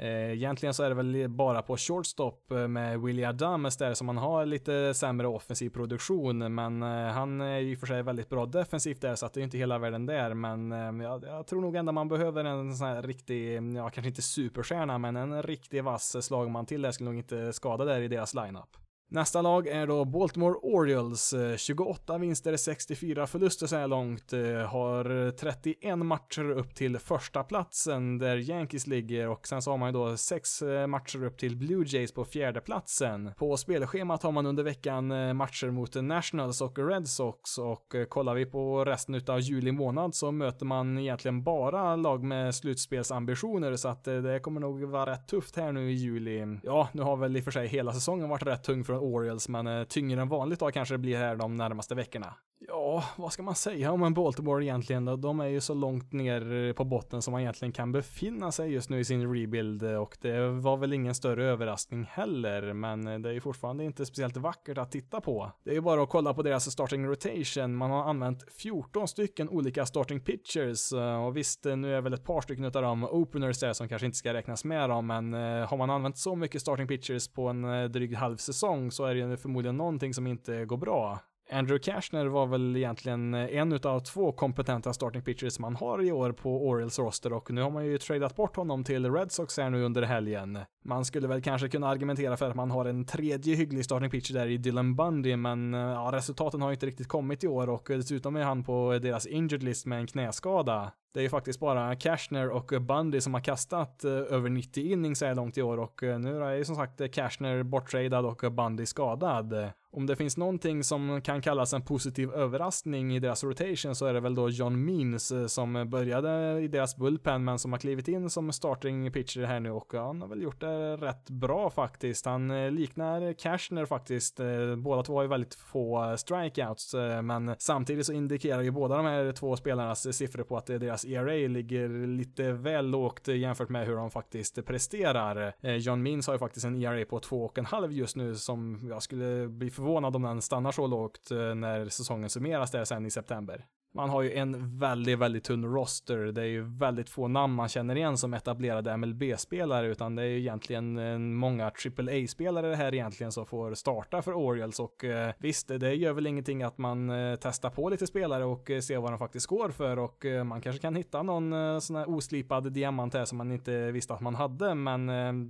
Eh, egentligen så är det väl bara på shortstop eh, med Willie Adams där som man har lite sämre offensiv produktion, men eh, han är ju för sig väldigt bra defensivt där så att det är inte hela världen där, men jag, jag tror nog ändå man behöver en sån här riktig, ja kanske inte superstjärna, men en riktig vass slagman till där skulle nog inte skada där i deras lineup. Nästa lag är då Baltimore Orioles. Eh, 28 vinster, 64 förluster så här långt. Eh, har 31 matcher upp till första platsen där Yankees ligger och sen så har man ju då 6 eh, matcher upp till Blue Jays på fjärde platsen. På spelschemat har man under veckan matcher mot Nationals och Red Sox och kollar vi på resten utav juli månad så möter man egentligen bara lag med slutspelsambitioner så att det kommer nog vara rätt tufft här nu i juli. Ja, nu har väl i och för sig hela säsongen varit rätt tung för Orioles, men eh, tyngre än vanligt då kanske det blir här de närmaste veckorna. Ja, vad ska man säga om en Baltimore egentligen då? De är ju så långt ner på botten som man egentligen kan befinna sig just nu i sin rebuild och det var väl ingen större överraskning heller, men det är ju fortfarande inte speciellt vackert att titta på. Det är ju bara att kolla på deras starting rotation. Man har använt 14 stycken olika starting pitchers eh, och visst, eh, nu är väl ett par stycken av dem openers där som kanske inte ska räknas med dem, men eh, har man använt så mycket starting pitchers på en dryg halv säsong så är det ju förmodligen någonting som inte går bra. Andrew Cashner var väl egentligen eh, en utav två kompetenta starting pitchers man har i år på Orioles roster och nu har man ju tradat bort honom till Red Sox här nu under helgen. Man skulle väl kanske kunna argumentera för att man har en tredje hygglig starting pitcher där i Dylan Bundy, men eh, ja, resultaten har ju inte riktigt kommit i år och dessutom är han på deras injured list med en knäskada. Det är ju faktiskt bara Cashner och Bundy som har kastat eh, över 90 innings så här långt i år och eh, nu är ju som sagt Cashner borttradad och Bundy skadad. Om det finns någonting som kan kallas en positiv överraskning i deras rotation så är det väl då John Means eh, som började i deras bullpen men som har klivit in som starting pitcher här nu och han har väl gjort det rätt bra faktiskt. Han liknar Cashner faktiskt. Båda två har ju väldigt få strikeouts men samtidigt så indikerar ju båda de här två spelarnas siffror på att det är deras ERA ligger lite väl lågt jämfört med hur de faktiskt presterar. Eh, John Means har ju faktiskt en ERA på 2,5 just nu som jag skulle bli förvånad om den stannar så lågt eh, när säsongen summeras där sen i september. Man har ju en väldigt, väldigt tunn roster. Det är ju väldigt få namn man känner igen som etablerade MLB-spelare, utan det är ju egentligen eh, många AAA-spelare här egentligen som får starta för Orioles och eh, visst, det gör väl ingenting att man eh, testar på lite spelare och eh, ser vad de faktiskt går för och eh, man kanske kan hitta någon eh, sån här oslipad diamant här som man inte visste att man hade, men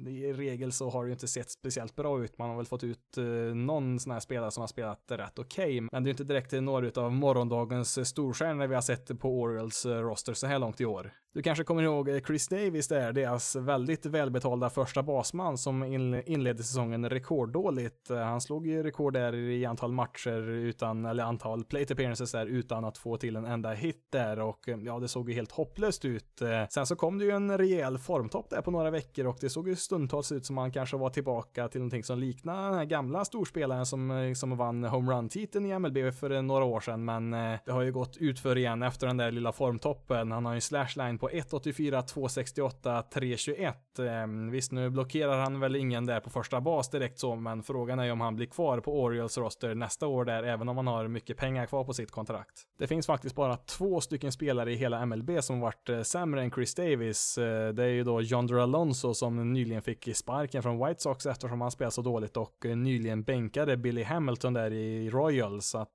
i regel så har det ju inte sett speciellt bra ut. Man har väl fått ut någon sån här spelare som har spelat rätt okej, okay, men det är ju inte direkt några av morgondagens stor storstjärnor vi har sett på Orioles eh, roster så här långt i år. Du kanske kommer ihåg eh, Chris Davis där, deras väldigt välbetalda första basman som inledde säsongen rekorddåligt. Eh, han slog ju rekord där i antal matcher utan, eller antal plate appearances där utan att få till en enda hit där och eh, ja, det såg ju helt hopplöst ut. Sen så kom det ju en rejäl formtopp där på några veckor och det såg ju stundtals ut som han kanske var tillbaka till någonting som liknar den här gamla storspelaren som, som vann homerun-titeln i MLB för några år sedan, men det har ju gått utför igen efter den där lilla formtoppen. Han har ju slashline på 1.84, 2.68, 3.21. Visst, nu blockerar han väl ingen där på första bas direkt så, men frågan är ju om han blir kvar på Orioles roster nästa år där, även om han har mycket pengar kvar på sitt kontrakt. Det finns faktiskt bara två stycken spelare i hela MLB som varit eh, sämre än Chris Davis. Eh, det är ju då Yonder Alonso som nyligen fick sparken från White Sox eftersom han spelar så dåligt och eh, nyligen bänkade Billy Hamilton där i Royals, så att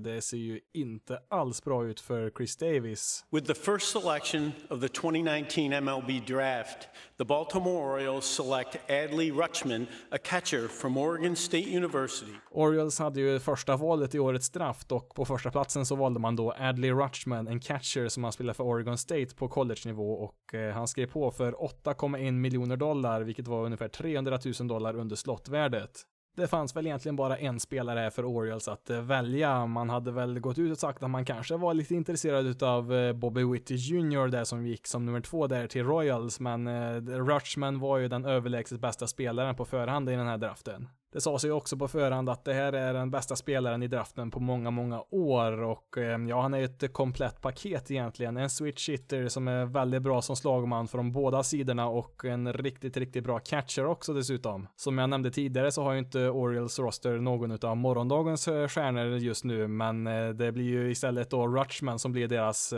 det ser ju inte alls bra ut för Chris Davis. With the first selection of the 2019 MLB draft, the Baltimore Orioles select Adley Rutschman, a catcher from Oregon State University. Orioles hade ju första valet i årets draft och på första platsen så valde man då Adley Rutschman, en catcher som han spelar för Oregon State på college-nivå och eh, han skrev på för 8,1 miljoner dollar, vilket var ungefär 300 000 dollar under slottvärdet det fanns väl egentligen bara en spelare för Orioles att eh, välja. Man hade väl gått ut och sagt att man kanske var lite intresserad av eh, Bobby Whitty Jr. där som gick som nummer två där till Royals, men eh, Rutschman var ju den överlägset bästa spelaren på förhand i den här draften. Det sa sig också på förhand att det här är den bästa spelaren i draften på många, många år och eh, ja, han är ett komplett paket egentligen. En switch hitter som är väldigt bra som slagman från båda sidorna och en riktigt, riktigt bra catcher också dessutom. Som jag nämnde tidigare så har ju inte Orioles roster någon av morgondagens eh, stjärnor just nu, men eh, det blir ju istället då Rutschman som blir deras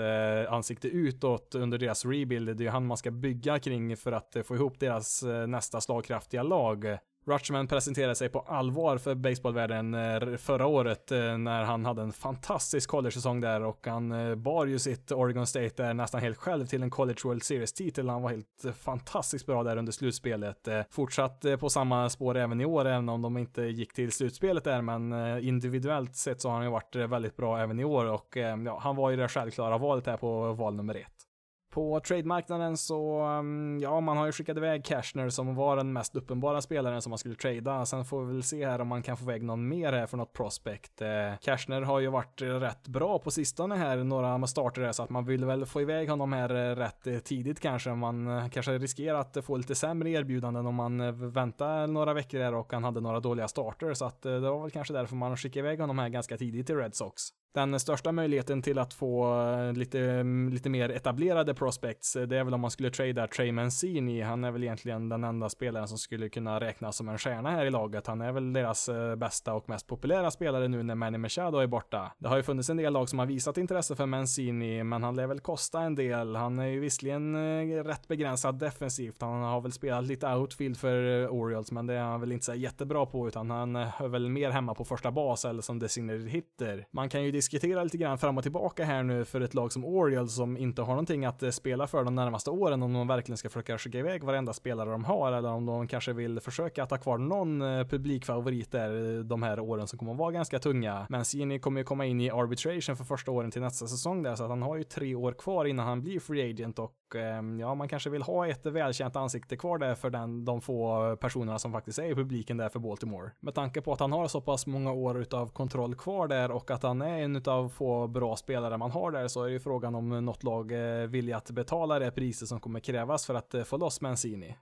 ansikte utåt under deras rebuild. Det är ju han man ska bygga kring för att få ihop deras nästa slagkraftiga lag. Rutschman presenterade sig på allvar för baseballvärlden eh, förra året eh, när han hade en fantastisk college-säsong där och han eh, bar ju sitt Oregon State där nästan helt själv till en College World Series-titel. Han var helt fantastiskt bra där under slutspelet. Fortsatt på samma spår även i år, även om de inte gick till slutspelet där, men individuellt sett så har han ju varit väldigt bra även i år och ja, han var ju det självklara valet här på val nummer ett. På trademarknaden så, mm, ja, man har ju skickat iväg Cashner som var den mest uppenbara spelaren som man skulle trada. Sen får vi väl se här om man kan få iväg någon mer här för något prospect. Eh, cashner har ju varit rätt bra på sistone här, några starter här, så att man vill väl få iväg honom här eh, rätt eh, tidigt kanske. Man kanske riskerar att få lite sämre erbjudanden om man väntar några veckor här och han hade några dåliga starter. Så att det var väl kanske därför man skickade iväg honom här ganska tidigt till Red Sox den största möjligheten till att få eh, lite, mm, lite mer etablerade prospects, eh, det är väl om man skulle trada Trey Mancini. Han är väl egentligen den enda spelaren som skulle kunna räknas som en stjärna här i laget. Han är väl deras eh, bästa och mest populära spelare nu när Manny Machado är borta. Det har ju funnits en del lag som har visat intresse för Mancini, men han lär väl kosta en del. Han är ju visserligen rätt begränsad defensivt. Han har väl spelat lite outfield för Orioles, men det är han väl inte så jättebra på, utan han är väl mer hemma på första bas eller som designated hitter. Man kan ju diskutera lite grann fram och tillbaka här nu för ett lag som Orioles som inte har någonting att eh, spela för de närmaste åren om de verkligen ska försöka skicka iväg varenda spelare de har eller om de kanske vill försöka att ha kvar någon eh, publikfavorit där eh, de här åren som kommer att vara ganska tunga. Men Sini kommer ju komma in i arbitration för första åren till nästa säsong där så att han har ju tre år kvar innan han blir free agent och Ehm, ja, man kanske vill ha ett välkänt ansikte kvar där för den, de få personerna som faktiskt är i publiken där för Baltimore. Med tanke på att han har så pass många år utav kontroll kvar där och att han är en utav av få bra spelare man har där så är det ju frågan om något lag eh, vill villiga att betala det priset som kommer krävas för att eh, få loss Mancini.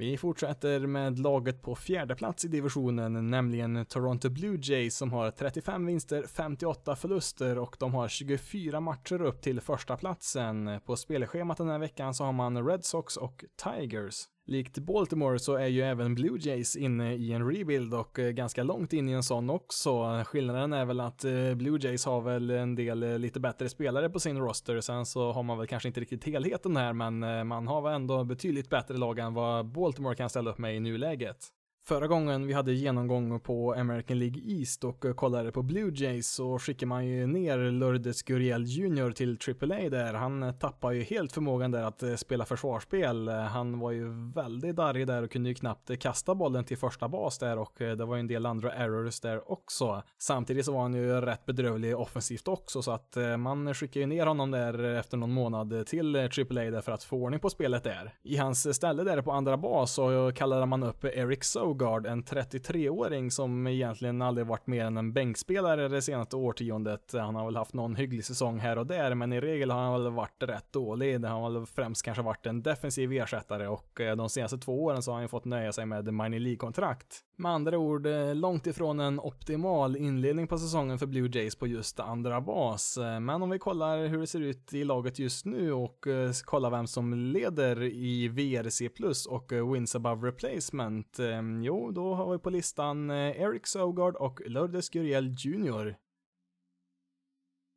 Vi fortsätter med laget på fjärde plats i divisionen, nämligen Toronto Blue Jays som har 35 vinster, 58 förluster och de har 24 matcher upp till första platsen. På spelschemat den här veckan så har man Red Sox och Tigers. Likt Baltimore så är ju även Blue Jays inne i en rebuild och eh, ganska långt in i en sån också. Skillnaden är väl att eh, Blue Jays har väl en del eh, lite bättre spelare på sin roster. Sen så har man väl kanske inte riktigt helheten här, men man har väl ändå betydligt bättre lag än vad Baltimore kan ställa upp med i nuläget. Förra gången vi hade genomgång på American League East och eh, kollade på Blue Jays så skickade man ju ner Lourdes Gurriel Jr till AAA där. Han eh, tappade ju helt förmågan där att eh, spela försvarsspel. Han var ju väldigt darrig där och kunde ju knappt kasta bollen till första bas där och det var ju en del andra errors där också. Samtidigt så var han ju rätt bedrövlig offensivt också så att man skickade ju ner honom där efter någon månad till AAA där för att få ordning på spelet där. I hans ställe där på andra bas så kallade man upp Eric Sog Bogard, en 33-åring som egentligen aldrig varit mer än en bänkspelare det senaste årtiondet. Han har väl haft någon hygglig säsong här och där, men i regel har han väl varit rätt dålig. Han har väl främst kanske varit en defensiv ersättare och eh, de senaste två åren så har han ju fått nöja sig med minor League-kontrakt. Med andra ord, eh, långt ifrån en optimal inledning på säsongen för Blue Jays på just andra bas. Eh, men om vi kollar hur det ser ut i laget just nu och eh, kollar vem som leder i VRC plus och wins above replacement Jo, då har vi på listan Eric Sogard och Lourdes Guriel Jr.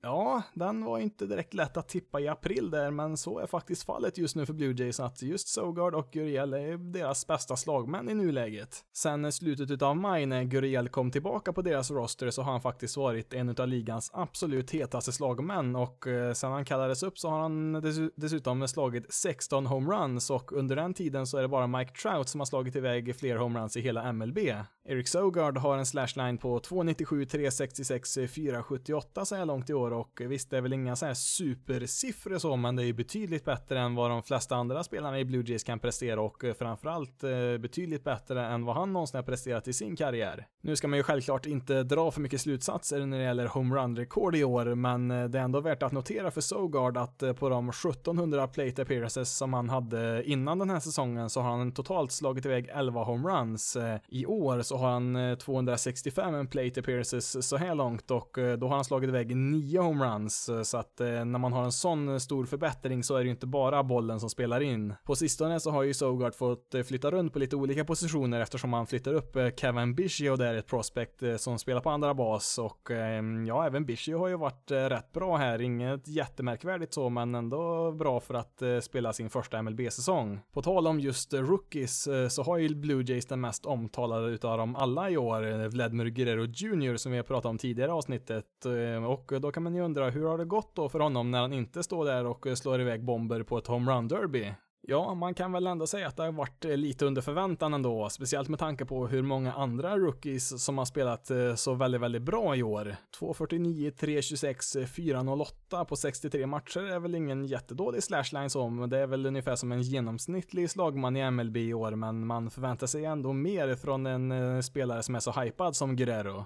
Ja, den var inte direkt lätt att tippa i april där, men så är faktiskt fallet just nu för Blue Jays att just Sogard och Guriel är deras bästa slagmän i nuläget. Sen slutet av maj när Guriel kom tillbaka på deras roster så har han faktiskt varit en av ligans absolut hetaste slagmän och eh, sen han kallades upp så har han dessutom slagit 16 homeruns och under den tiden så är det bara Mike Trout som har slagit iväg fler homeruns i hela MLB. Eric Sogard har en slashline på 297, 366, 478 så här långt i år och visst det är väl inga så här supersiffror så men det är ju betydligt bättre än vad de flesta andra spelarna i Blue Jays kan prestera och eh, framförallt eh, betydligt bättre än vad han någonsin har presterat i sin karriär. Nu ska man ju självklart inte dra för mycket slutsatser när det gäller homerun-rekord i år men eh, det är ändå värt att notera för Sogard att på de 1700 plate appearances som han hade innan den här säsongen så har han totalt slagit iväg 11 homeruns. I år så har han 265 plate appearances så här långt och då har han slagit iväg 9 homeruns eh, så att eh, när man har en sån eh, stor förbättring så är det ju inte bara bollen som spelar in. På sistone så har ju Sogard fått flytta runt på lite olika positioner eftersom han flyttar upp Kevin Biggio där ett prospect som spelar på andra bas och ja, även Biggio har ju varit rätt bra här. Inget jättemärkvärdigt så, men ändå bra för att spela sin första MLB-säsong. På tal om just rookies så har ju Blue Jays den mest omtalade utav dem alla i år, Vladimir Guerrero Jr som vi har pratat om tidigare avsnittet och då kan man ju undra hur har det gått då för honom när han inte står där och eh, slår iväg bomber på ett homerun derby? Ja, man kan väl ändå säga att det har varit eh, lite under förväntan ändå, speciellt med tanke på hur många andra rookies som har spelat eh, så väldigt, väldigt bra i år. 2.49, 3.26, 4.08 på 63 matcher är väl ingen jättedålig slashline som. det är väl ungefär som en genomsnittlig slagman i MLB i år, men man förväntar sig ändå mer från en spelare som är så hypad som Guerrero.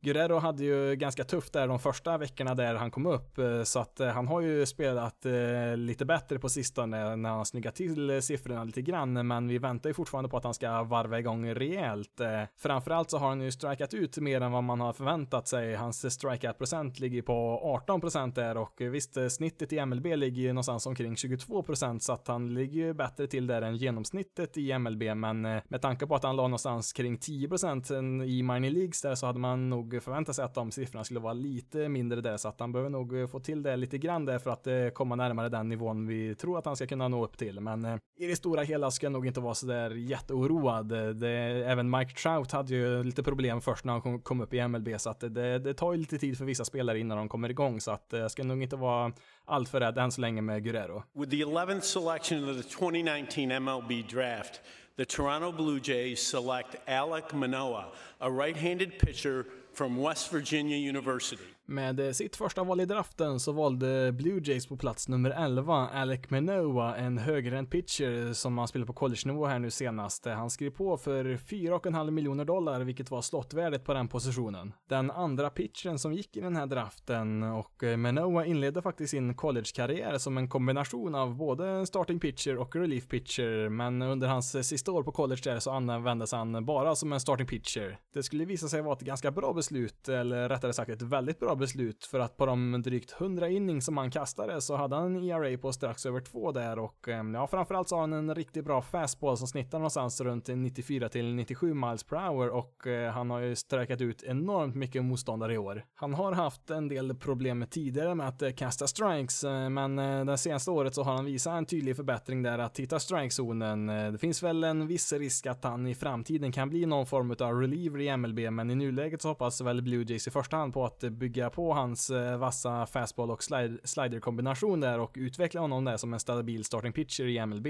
Guerrero hade ju ganska tufft där de första veckorna där han kom upp, eh, så att eh, han har ju spelat eh, lite bättre på sistone när han snyggat till siffrorna lite grann, men vi väntar ju fortfarande på att han ska varva igång rejält. Framförallt så har han ju strikat ut mer än vad man har förväntat sig. Hans strikeout procent ligger på 18 procent där och visst, snittet i MLB ligger ju någonstans omkring 22 procent, så att han ligger ju bättre till där än genomsnittet i MLB, men med tanke på att han la någonstans kring 10 procent i minor leagues där så hade man nog förvänta sig att de siffrorna skulle vara lite mindre där, så att han behöver nog få till det lite grann där för att eh, komma närmare den nivån vi tror att han ska kunna nå upp till. Men eh, i det stora hela ska jag nog inte vara så där jätteoroad. Det, även Mike Trout hade ju lite problem först när han kom, upp i MLB, så att det, det tar ju lite tid för vissa spelare innan de kommer igång, så att eh, jag ska nog inte vara alltför rädd än så länge med Guerrero. With the 11th selection of the 2019 MLB draft, the Toronto Blue Jays select Alec Manoa, a right-handed pitcher from West Virginia University. Med sitt första val i draften så valde Blue Jays på plats nummer 11 Alec Manoa, en högerhänt pitcher som han spelade på college-nivå här nu senast. Han skrev på för 4,5 miljoner dollar, vilket var slottvärdet på den positionen. Den andra pitchern som gick i den här draften och Manoa inledde faktiskt sin college-karriär som en kombination av både starting pitcher och relief pitcher, men under hans sista år på college där så användes han bara som en starting pitcher. Det skulle visa sig vara ett ganska bra beslut, eller rättare sagt ett väldigt bra beslut för att på de drygt 100 innings som han kastade så hade han en ERA på strax över två där och ehm, ja, framförallt så har han en riktigt bra fastball som snittar någonstans runt 94 till 97 miles per hour och eh, han har ju sträckat ut enormt mycket motståndare i år. Han har haft en del problem tidigare med att eh, kasta strikes, eh, men eh, det senaste året så har han visat en tydlig förbättring där att hitta strikezonen. Eh, det finns väl en viss risk att han i framtiden kan bli någon form av reliever i MLB, men i nuläget så hoppas väl Blue Jays i första hand på att bygga på hans eh, vassa fastball och slider-kombination där och utveckla honom där som en stabil starting pitcher i MLB.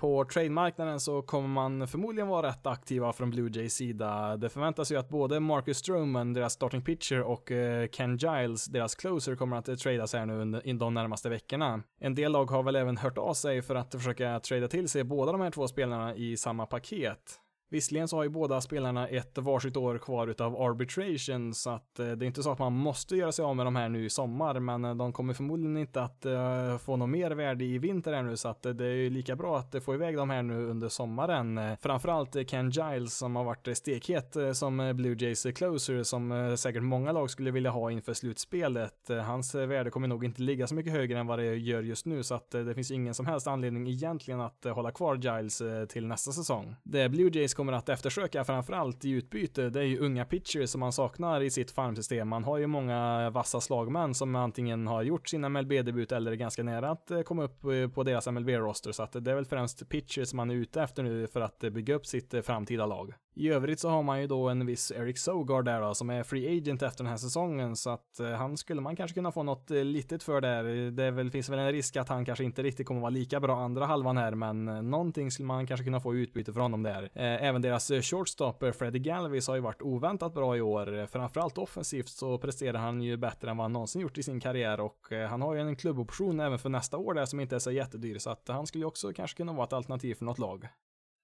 På trademarknaden så kommer man förmodligen vara rätt aktiva från Blue Jays sida. Det förväntas ju att både Marcus Stroman, deras starting pitcher, och eh, Ken Giles, deras closer, kommer att tradas här nu under de närmaste veckorna. En del lag har väl även hört av sig för att försöka trada till sig båda de här två spelarna i samma paket. Visserligen så har ju båda spelarna ett varsitt år kvar utav arbitration så att eh, det är inte så att man måste göra sig av med de här nu i sommar men eh, de kommer förmodligen inte att eh, få något mer värde i vinter ännu så att det är ju lika bra att få iväg de här nu under sommaren. Framförallt Ken Giles som har varit stekhet som Blue Jays closer som säkert många lag skulle vilja ha inför slutspelet. Hans värde kommer nog inte ligga så mycket högre än vad det gör just nu så att det finns ingen som helst anledning egentligen att hålla kvar Giles till nästa säsong. Det Blue Jays kommer att eftersöka framförallt i utbyte, det är ju unga pitchers som man saknar i sitt farmsystem. Man har ju många vassa slagmän som antingen har gjort sin MLB-debut eller är ganska nära att eh, komma upp eh, på deras MLB-roster, så att det är väl främst pitchers man är ute efter nu för att eh, bygga upp sitt framtida lag. I övrigt så har man ju då en viss Eric Sogard där då, som är free agent efter den här säsongen, så att han skulle man kanske kunna få något litet för där. Det väl, finns väl en risk att han kanske inte riktigt kommer vara lika bra andra halvan här, men någonting skulle man kanske kunna få i utbyte för honom där. Även deras eh, shortstopper Freddie Galvis har ju varit oväntat bra i år. Framförallt offensivt så presterar han ju bättre än vad han någonsin gjort i sin karriär och eh, han har ju en klubboption även för nästa år där som inte är så jättedyr, så att han skulle ju också kanske kunna vara ett alternativ för något lag.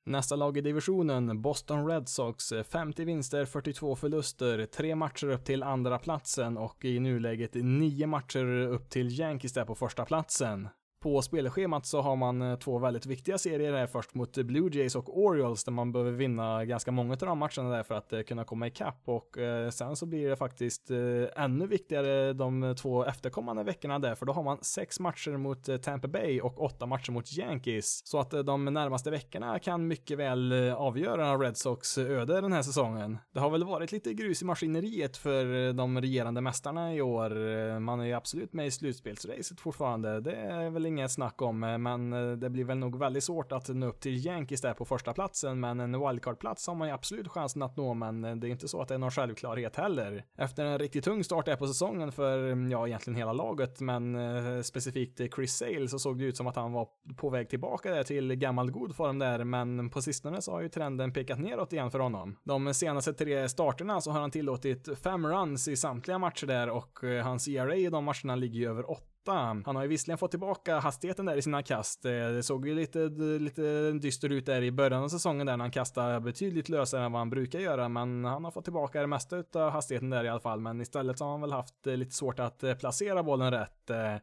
Nästa lag i divisionen, Boston Red Sox, eh, 50 vinster, 42 förluster, tre matcher upp till andra platsen och i nuläget nio matcher upp till Yankees där på första platsen. På spelschemat så har man eh, två väldigt viktiga serier här först mot Blue Jays och Orioles där man behöver vinna ganska många av de matcherna där för att eh, kunna komma ikapp och eh, sen så blir det faktiskt ännu viktigare de två efterkommande veckorna där för då har man sex matcher mot Tampa Bay och åtta matcher mot Yankees så att de närmaste veckorna kan mycket väl avgöra Red Sox öde den här säsongen. Det har väl varit lite grus i maskineriet för de regerande mästarna i år. Man är ju absolut med i slutspelsracet fortfarande. Det är väl inget snack om, eh, men eh, det blir väl nog väldigt svårt att nå upp till Yankees där på första platsen, men en wildcard-plats har man ju absolut chansen att nå, men eh, det är inte så att det är någon självklarhet heller. Efter en riktigt tung start där på säsongen för, mm, ja, egentligen hela laget, men specifikt Chris Sale så såg det ut som att han var på väg tillbaka där till gammal god form där, men på sistone så har ju trenden pekat neråt igen för honom. De senaste tre starterna så har han tillåtit fem runs i samtliga matcher där och hans ERA i de matcherna ligger ju över 8 han har ju visserligen fått tillbaka hastigheten där i sina kast. Eh, det såg ju lite, lite dyster ut där i början av säsongen där när han kastade betydligt lösare än vad han brukar göra, men han har fått tillbaka det mesta av hastigheten där i alla fall. Men istället så har han väl haft eh, lite svårt att eh, placera bollen rätt.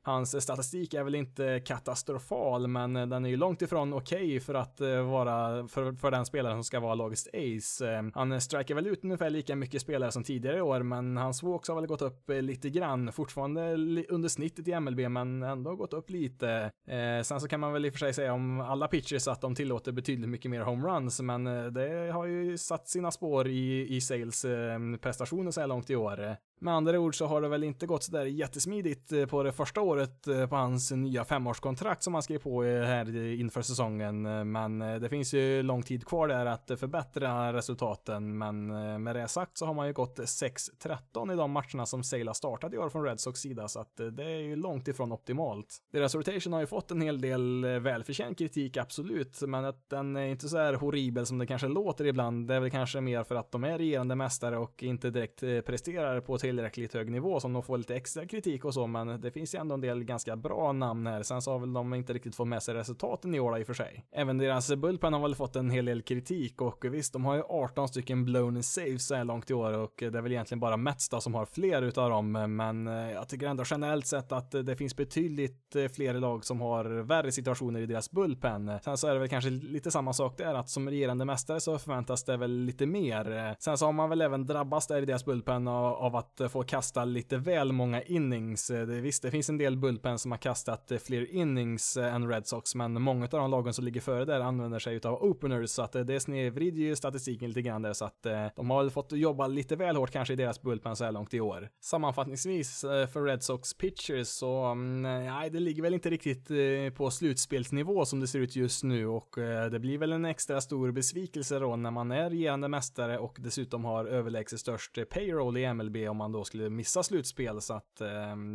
Hans statistik är väl inte katastrofal, men den är ju långt ifrån okej okay för att vara för, för den spelaren som ska vara lagets ace. Han strikar väl ut ungefär lika mycket spelare som tidigare i år, men hans walks har väl gått upp lite grann, fortfarande under snittet i ML MLB, men ändå gått upp lite. Eh, sen så kan man väl i och för sig säga om alla pitchers att de tillåter betydligt mycket mer homeruns, men eh, det har ju satt sina spår i, i sales eh, prestationer så här långt i år. Med andra ord så har det väl inte gått sådär jättesmidigt eh, på det första året eh, på hans nya femårskontrakt som han skrev på eh, här inför säsongen. Men det finns ju lång tid kvar där att förbättra resultaten. Men med det sagt så har man ju gått 6-13 i de matcherna som Sale har startat i år från Red Sox sida, så att det är ju långt ifrån optimalt. Deras rotation har ju fått en hel del välförtjänt kritik, absolut, men att den är inte så här horribel som det kanske låter ibland. Det är väl kanske mer för att de är regerande mästare och inte direkt presterar på ett tillräckligt hög nivå som de får lite extra kritik och så, men det finns ju ändå en del ganska bra namn här. Sen så har väl de inte riktigt fått med sig resultaten i år i och för sig. Även deras Bullpen har väl fått en hel del kritik och visst, de har ju 18 stycken blown saves så här långt i år och det är väl egentligen bara Mets då som har fler utav dem, men eh, jag tycker ändå generellt sett att det finns betydligt eh, fler lag som har värre situationer i deras Bullpen. Sen så är det väl kanske lite samma sak där, att som regerande mästare så förväntas det väl lite mer. Sen så har man väl även drabbats där i deras Bullpen av att att eh, få kasta lite väl många innings. Eh, visst, det finns en del bullpen som har kastat eh, fler innings än Red Sox, men många av de lagen som ligger före där använder sig av openers, så att det snedvrider ju statistiken lite grann där, så att de har väl fått jobba lite väl hårt kanske i deras bullpen så här långt i år. Sammanfattningsvis för Red Sox pitchers så, mm, nej, det ligger väl inte riktigt på slutspelsnivå som det ser ut just nu och det blir väl en extra stor besvikelse då när man är regerande mästare och dessutom har överlägset störst payroll i MLB om man då skulle missa slutspel. Så att eh,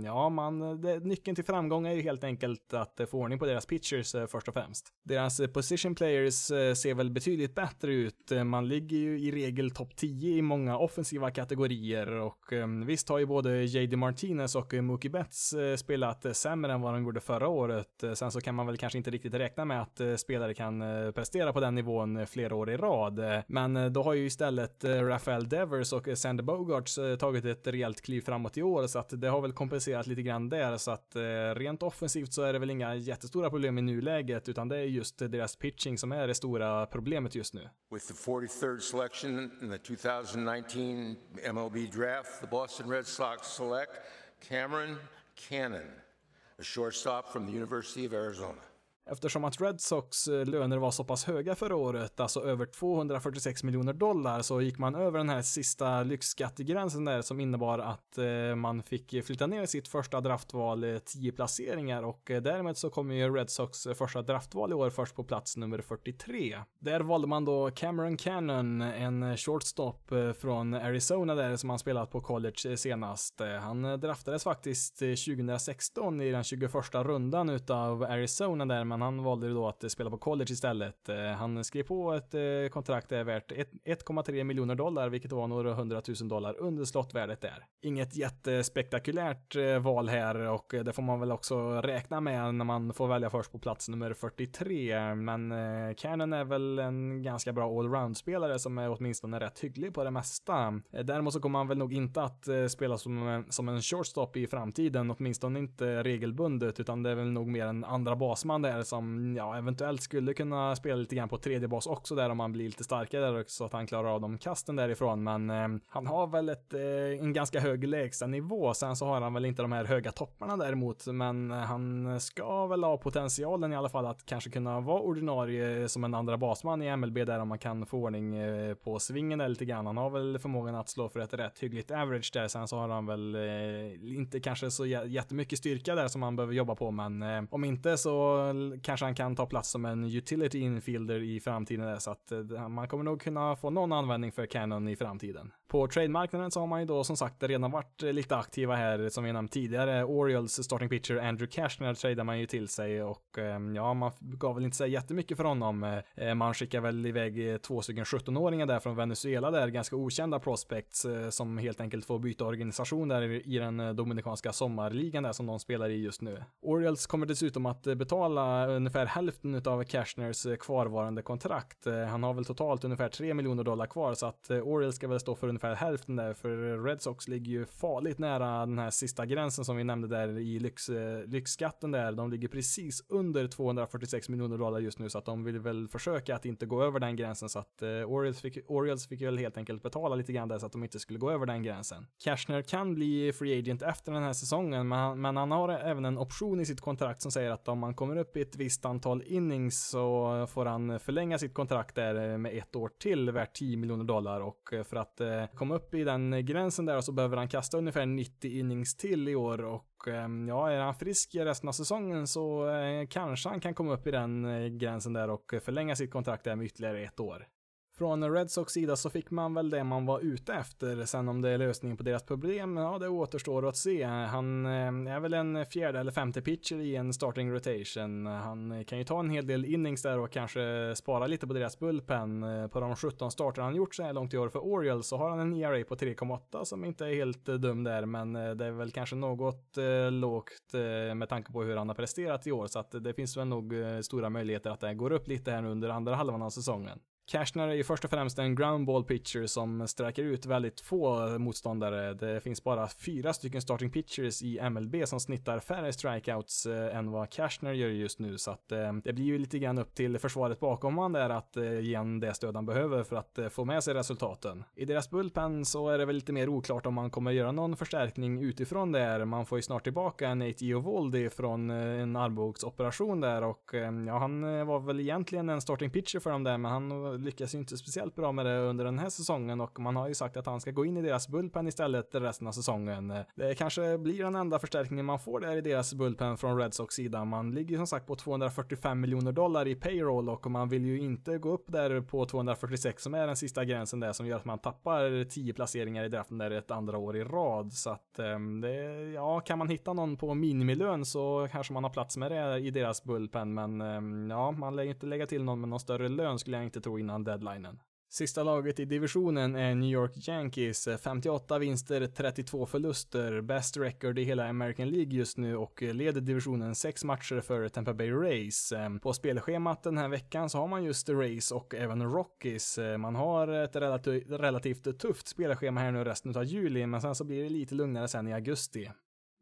ja, man, det, nyckeln till framgång är ju helt enkelt att eh, få ordning på deras pitchers eh, först och främst. Deras position players ser väl betydligt bättre ut. Man ligger ju i regel topp 10 i många offensiva kategorier och visst har ju både JD Martinez och Mookie Betts spelat sämre än vad de gjorde förra året. Sen så kan man väl kanske inte riktigt räkna med att spelare kan prestera på den nivån flera år i rad. Men då har ju istället Rafael Devers och Sander Bogarts tagit ett ett rejält kliv framåt i år, så att det har väl kompenserat lite grann där, så att eh, rent offensivt så är det väl inga jättestora problem i nuläget, utan det är just deras pitching som är det stora problemet just nu. With the 43rd selection in the 2019 MLB draft, the Boston Red Sox select Cameron Cannon, a shortstop from the University of Arizona. Eftersom att Red Sox eh, löner var så pass höga förra året, alltså över 246 miljoner dollar, så gick man över den här sista lyxskattegränsen där som innebar att eh, man fick flytta ner sitt första draftval eh, 10 placeringar och därmed så kommer ju Red Sox första draftval i år först på plats nummer 43. Där valde man då Cameron Cannon, en shortstop från Arizona där som han spelat på college senast. Han draftades faktiskt 2016 i den 21 rundan utav Arizona där, men han valde då att eh, spela på college istället. Eh, han skrev på ett eh, kontrakt där värt 1,3 miljoner dollar, vilket var några hundratusen dollar under slottvärdet där. Inget jättespektakulärt val här och det får man väl också räkna med när man får välja först på plats nummer 43. Men Cannon är väl en ganska bra allround-spelare som är åtminstone rätt hygglig på det mesta. Däremot så kommer han väl nog inte att spela som, som en shortstop i framtiden, åtminstone inte regelbundet, utan det är väl nog mer en andra basman där som ja, eventuellt skulle kunna spela lite grann på tredje bas också där om han blir lite starkare där så att han klarar av de kasten därifrån. Men eh, han har väl ett, eh, en ganska hög lägstanivå. Sen så har han väl inte de här höga topparna däremot, men han ska väl ha potentialen i alla fall att kanske kunna vara ordinarie som en andra basman i MLB där om man kan få ordning eh, på svingen där lite grann. Han har väl förmågan att slå för ett rätt hyggligt average där. Sen så har han väl eh, inte kanske så jättemycket styrka där som han behöver jobba på, men eh, om inte så kanske han kan ta plats som en utility infielder i framtiden där, så att eh, man kommer nog kunna få någon användning för Canon i framtiden. På trademarknaden så har man ju då som sagt redan varit eh, lite aktiva här som vi nämnt tidigare. Orioles starting pitcher Andrew Cashner tradar man ju till sig och ehm, ja, man gav väl inte sig jättemycket för honom. Eh, eh, man skickar väl iväg två stycken 17-åringar där från Venezuela där, ganska okända prospects som helt enkelt får byta organisation där i den dominikanska sommarligan där som de spelar i just nu. Orioles kommer dessutom att betala ungefär hälften av Cashners kvarvarande kontrakt. Han har väl totalt ungefär 3 miljoner dollar kvar så att Orioles ska väl stå för ungefär hälften där för Red Sox ligger ju farligt nära den här sista gränsen som vi nämnde där i lyx, eh, lyxskatten där. De ligger precis under 246 miljoner dollar just nu så att de vill väl försöka att inte gå över den gränsen så att eh, Orioles fick, Orioles fick väl helt enkelt betala lite grann där så att de inte skulle gå över den gränsen. Cashner kan bli free agent efter den här säsongen men han, men han har även en option i sitt kontrakt som säger att om man kommer upp i ett visst antal innings så får han förlänga sitt kontrakt där eh, med ett år till värt 10 miljoner dollar och för att eh, komma upp i den gränsen där och så behöver han kasta ungefär 90 innings till i år och ehm, ja, är han frisk i resten av säsongen så eh, kanske han kan komma upp i den eh, gränsen där och förlänga sitt kontrakt där med ytterligare ett år. Från Red Sox sida så fick man väl det man var ute efter. Sen om det är lösningen på deras problem, ja det återstår att se. Han eh, är väl en fjärde eller femte pitcher i en starting rotation. Han kan ju ta en hel del innings där och kanske spara lite på deras bullpen. Eh, på de 17 starter han gjort så här långt i år för Orioles så har han en ERA på 3,8 som inte är helt eh, dum där, men det är väl kanske något lågt med tanke på hur han har presterat i år, så att det finns väl nog stora möjligheter att det går upp lite här nu under andra halvan av säsongen. Cashner är ju först och främst en groundball pitcher som sträcker ut väldigt få motståndare. Det finns bara fyra stycken starting pitchers i MLB som snittar färre strikeouts eh, än vad Cashner gör just nu, så att eh, det blir ju lite grann upp till försvaret bakom han där att eh, ge en det stöd han behöver för att få med sig resultaten. I deras bullpen så är det väl lite mer oklart om man kommer göra någon förstärkning utifrån där. Man får ju snart tillbaka Nate Eovaldi från en armbågsoperation där och ja, han var väl egentligen en starting pitcher för dem där, men han lyckas ju inte speciellt bra med det under den här säsongen och man har ju sagt att han ska gå in i deras bullpen istället resten av säsongen. Det kanske blir den enda förstärkningen man får där i deras bullpen från Red Sox sida. Man ligger som sagt på 245 miljoner dollar i payroll och man vill ju inte gå upp där på 246 som är den sista gränsen där som gör att man tappar 10 placeringar i draften där ett andra år i rad. Så att ehm, det, ja, kan man hitta någon på minimilön så kanske man har plats med det i deras bullpen, men ehm, ja, man lär inte lägga till någon med någon större lön skulle jag inte tro innan innan deadlinen. Sista laget i divisionen är New York Yankees, eh, 58 vinster, 32 förluster, best record i hela American League just nu och eh, leder divisionen 6 matcher för Tampa Bay Rays. Ehm, på spelschemat den här veckan så har man just Rays och även Rockies. Eh, man har ett relativt, relativt tufft spelschema här nu resten av juli, men sen så blir det lite lugnare sen i augusti.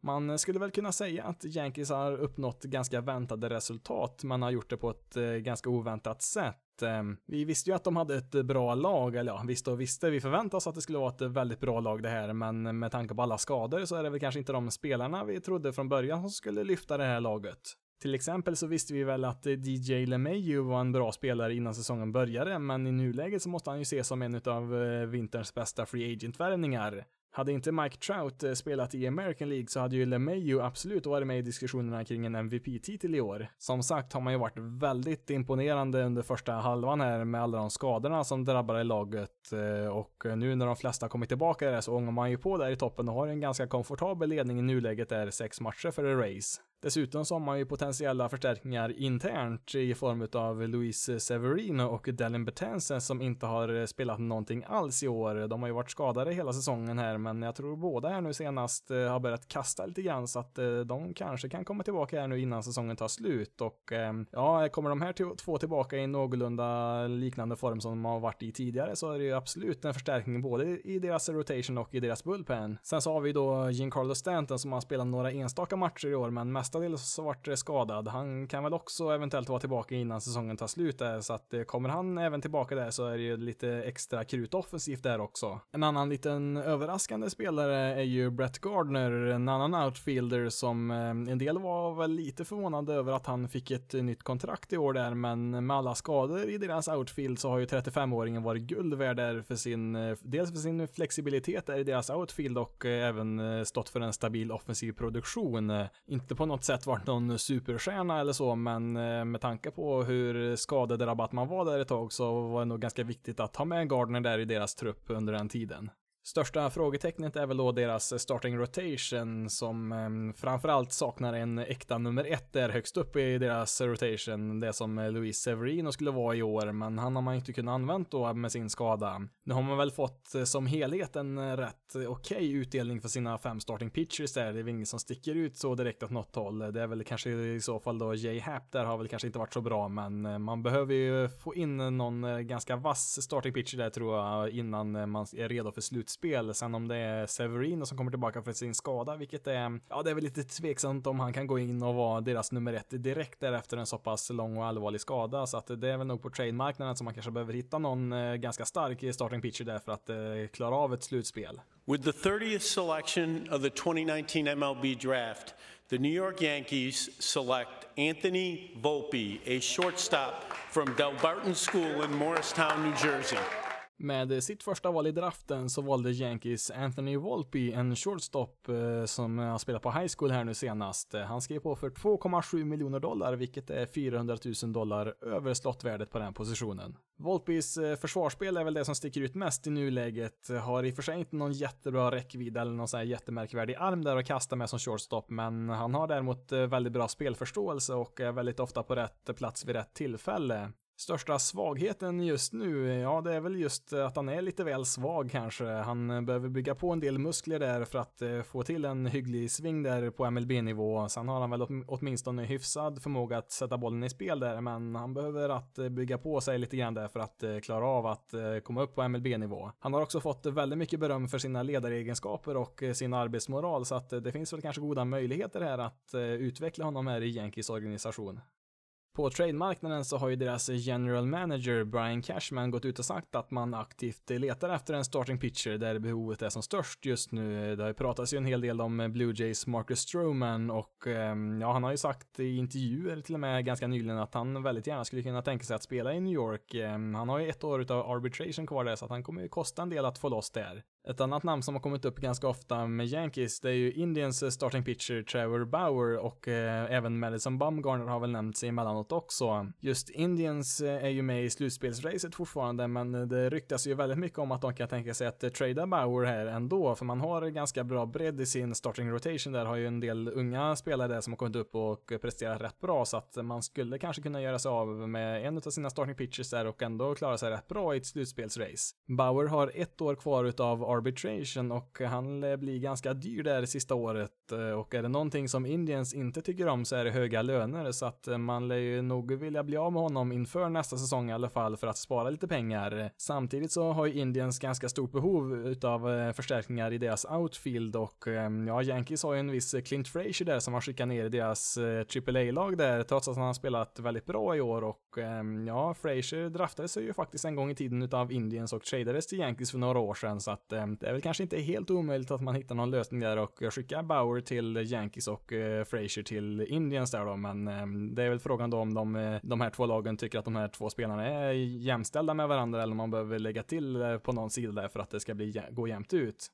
Man skulle väl kunna säga att Yankees har uppnått ganska väntade resultat. Man har gjort det på ett ganska oväntat sätt. Ehm, vi visste ju att de hade ett bra lag, eller ja, visste och visste. Vi förväntade oss att det skulle vara ett väldigt bra lag det här, men med tanke på alla skador så är det väl kanske inte de spelarna vi trodde från början som skulle lyfta det här laget. Till exempel så visste vi väl att DJ LeMayu var en bra spelare innan säsongen började, men i nuläget så måste han ju ses som en av eh, vinterns bästa free agent-värvningar. Hade inte Mike Trout eh, spelat i American League så hade ju LeMayu absolut varit med i diskussionerna kring en MVP-titel i år. Som sagt har man ju varit väldigt imponerande under första halvan här med alla de skadorna som drabbade laget eh, och nu när de flesta kommit tillbaka där så ångar man ju på där i toppen och har en ganska komfortabel ledning i nuläget där sex matcher för a race. Dessutom så har man ju potentiella förstärkningar internt i form av Luis Severino och Dallin Betances som inte har spelat någonting alls i år. De har ju varit skadade hela säsongen här, men jag tror båda här nu senast eh, har börjat kasta lite grann så att eh, de kanske kan komma tillbaka här nu innan säsongen tar slut och ehm, ja, kommer de här två tillbaka i någorlunda liknande form som de har varit i tidigare så är det ju absolut en förstärkning både i deras rotation och i deras bullpen. Sen så har vi då Giancarlo Stanton som har spelat några enstaka matcher i år, men mest mestadels varit skadad. Han kan väl också eventuellt vara tillbaka innan säsongen tar slut där, så att eh, kommer han även tillbaka där så är det ju lite extra krut offensivt där också. En annan liten överraskande spelare är ju Brett Gardner, en annan outfielder som eh, en del var väl lite förvånade över att han fick ett nytt kontrakt i år där, men med alla skador i deras outfield så har ju 35-åringen varit guld värd där för sin, eh, dels för sin flexibilitet där i deras outfield och även stått för en stabil offensiv produktion. Inte på något sätt varit någon superstjärna eller så, men eh, med tanke på hur skadedrabbat man var där ett tag så var det nog ganska viktigt att ha med en Gardner där i deras trupp under den tiden. Största frågetecknet är väl då deras eh, starting rotation som eh, framförallt saknar en äkta nummer ett där högst upp i deras rotation. Det som eh, Luis Severino skulle vara i år, men han har man inte kunnat använda då med sin skada. Nu har man väl fått eh, som helhet en rätt okej okay utdelning för sina fem starting pitchers där. Det är väl ingen som sticker ut så direkt åt något håll. Det är väl kanske i så fall då Jay Happ där har väl kanske inte varit så bra, men man behöver ju få in någon ganska vass starting pitcher där tror jag innan man är redo för slutspel slutspel. Sen om det är Severino som kommer tillbaka för sin skada, vilket är, ja, det är väl lite tveksamt om han kan gå in och vara deras nummer ett direkt därefter en så pass lång och allvarlig skada. Så att det är väl nog på trade-marknaden som man kanske behöver hitta någon eh, ganska stark starting pitcher där för att eh, klara av ett slutspel. With the 30th selection of the 2019 MLB draft, the New York Yankees select Anthony Volpe, a shortstop from Delbarton School in Morristown, New Jersey. Med sitt första val i draften så valde Yankees Anthony Volpe, en shortstop eh, som har spelat på high school här nu senast. Han skrev på för 2,7 miljoner dollar, vilket är 400 000 dollar över slottvärdet på den positionen. Volpes eh, försvarsspel är väl det som sticker ut mest i nuläget. Har i och för sig inte någon jättebra räckvidd eller någon sån här jättemärkvärdig arm där att kasta med som shortstop, men han har däremot eh, väldigt bra spelförståelse och är väldigt ofta på rätt plats vid rätt tillfälle. Största svagheten just nu, ja det är väl just eh, att han är lite väl svag kanske. Han eh, behöver bygga på en del muskler där för att eh, få till en hygglig sving där på MLB-nivå. Sen har han väl åtminstone hyfsad förmåga att sätta bollen i spel där, men han behöver att bygga på sig lite grann där för att klara av att komma upp på MLB-nivå. Han har också fått väldigt mycket beröm för sina ledaregenskaper och sin arbetsmoral, så att det finns väl kanske goda möjligheter här att utveckla honom här i Yankees organisation. På trademarknaden så har ju deras general manager Brian Cashman gått ut och sagt att man aktivt letar efter en starting pitcher där behovet är som störst just nu. Det har ju pratats ju en hel del om Blue Jays Marcus Stroman och ehm, ja, han har ju sagt i intervjuer till och med ganska nyligen att han väldigt gärna skulle kunna tänka sig att spela i New York. Ehm, han har ju ett år utav arbitration kvar där så att han kommer ju kosta en del att få loss där. Ett annat namn som har kommit upp ganska ofta med Yankees, det är ju Indians starting pitcher Trevor Bauer och eh, även Madison Bumgarner har väl nämnts emellanåt också. Just Indians eh, är ju med i slutspelsracet fortfarande, men det ryktas ju väldigt mycket om att de kan tänka sig att eh, trada Bauer här ändå, för man har ganska bra bredd i sin starting rotation där, har ju en del unga spelare där som har kommit upp och presterat rätt bra, så att man skulle kanske kunna göra sig av med en av sina starting pitchers där och ändå klara sig rätt bra i ett slutspelsrace. Bauer har ett år kvar utav arbitration och han blir ganska dyr där sista året eh, och är det någonting som Indians inte tycker om så är det höga löner så att eh, man lär ju nog vilja bli av med honom inför nästa säsong i alla fall för att spara lite pengar. Samtidigt så har ju Indians ganska stort behov utav eh, förstärkningar i deras outfield och ja, Yankees har ju en viss Clint Frazier där som har skickat ner i deras AAA-lag där trots att han har spelat väldigt bra i år och ja, Frazier draftades ju faktiskt en gång i tiden utav Indians och tradades till Yankees för några år sedan så att det är väl kanske inte helt omöjligt att man hittar någon lösning där och skickar Bauer till Yankees och eh, Frazier till Indians där då men ehm, det är väl frågan då om de, eh, de här två lagen tycker att de här två spelarna är jämställda med varandra eller om man behöver lägga till eh, på någon sida där för att det ska bli, gå jämnt ut.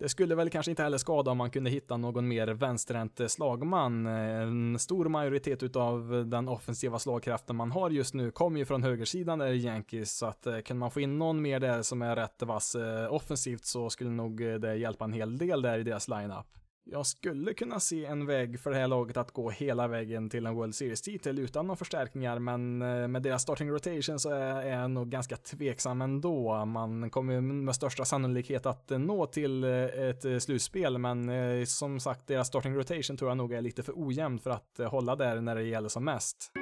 Det skulle väl kanske inte heller skada om man kunde hitta någon mer vänsterhänt slagman. En stor majoritet utav den offensiva slagkraften man har just nu kommer ju från högersidan där i Yankees, så att eh, kan man få in någon mer där som är rätt vass eh, offensivt så skulle nog eh, det hjälpa en hel del där i deras lineup. Jag skulle kunna se en väg för det här laget att gå hela vägen till en World Series-titel utan några förstärkningar, men eh, med deras starting rotation så är jag nog ganska tveksam ändå. Man kommer med största sannolikhet att eh, nå till eh, ett slutspel, men som sagt, deras starting rotation tror jag nog är lite för ojämn för att hålla där när det gäller som mest.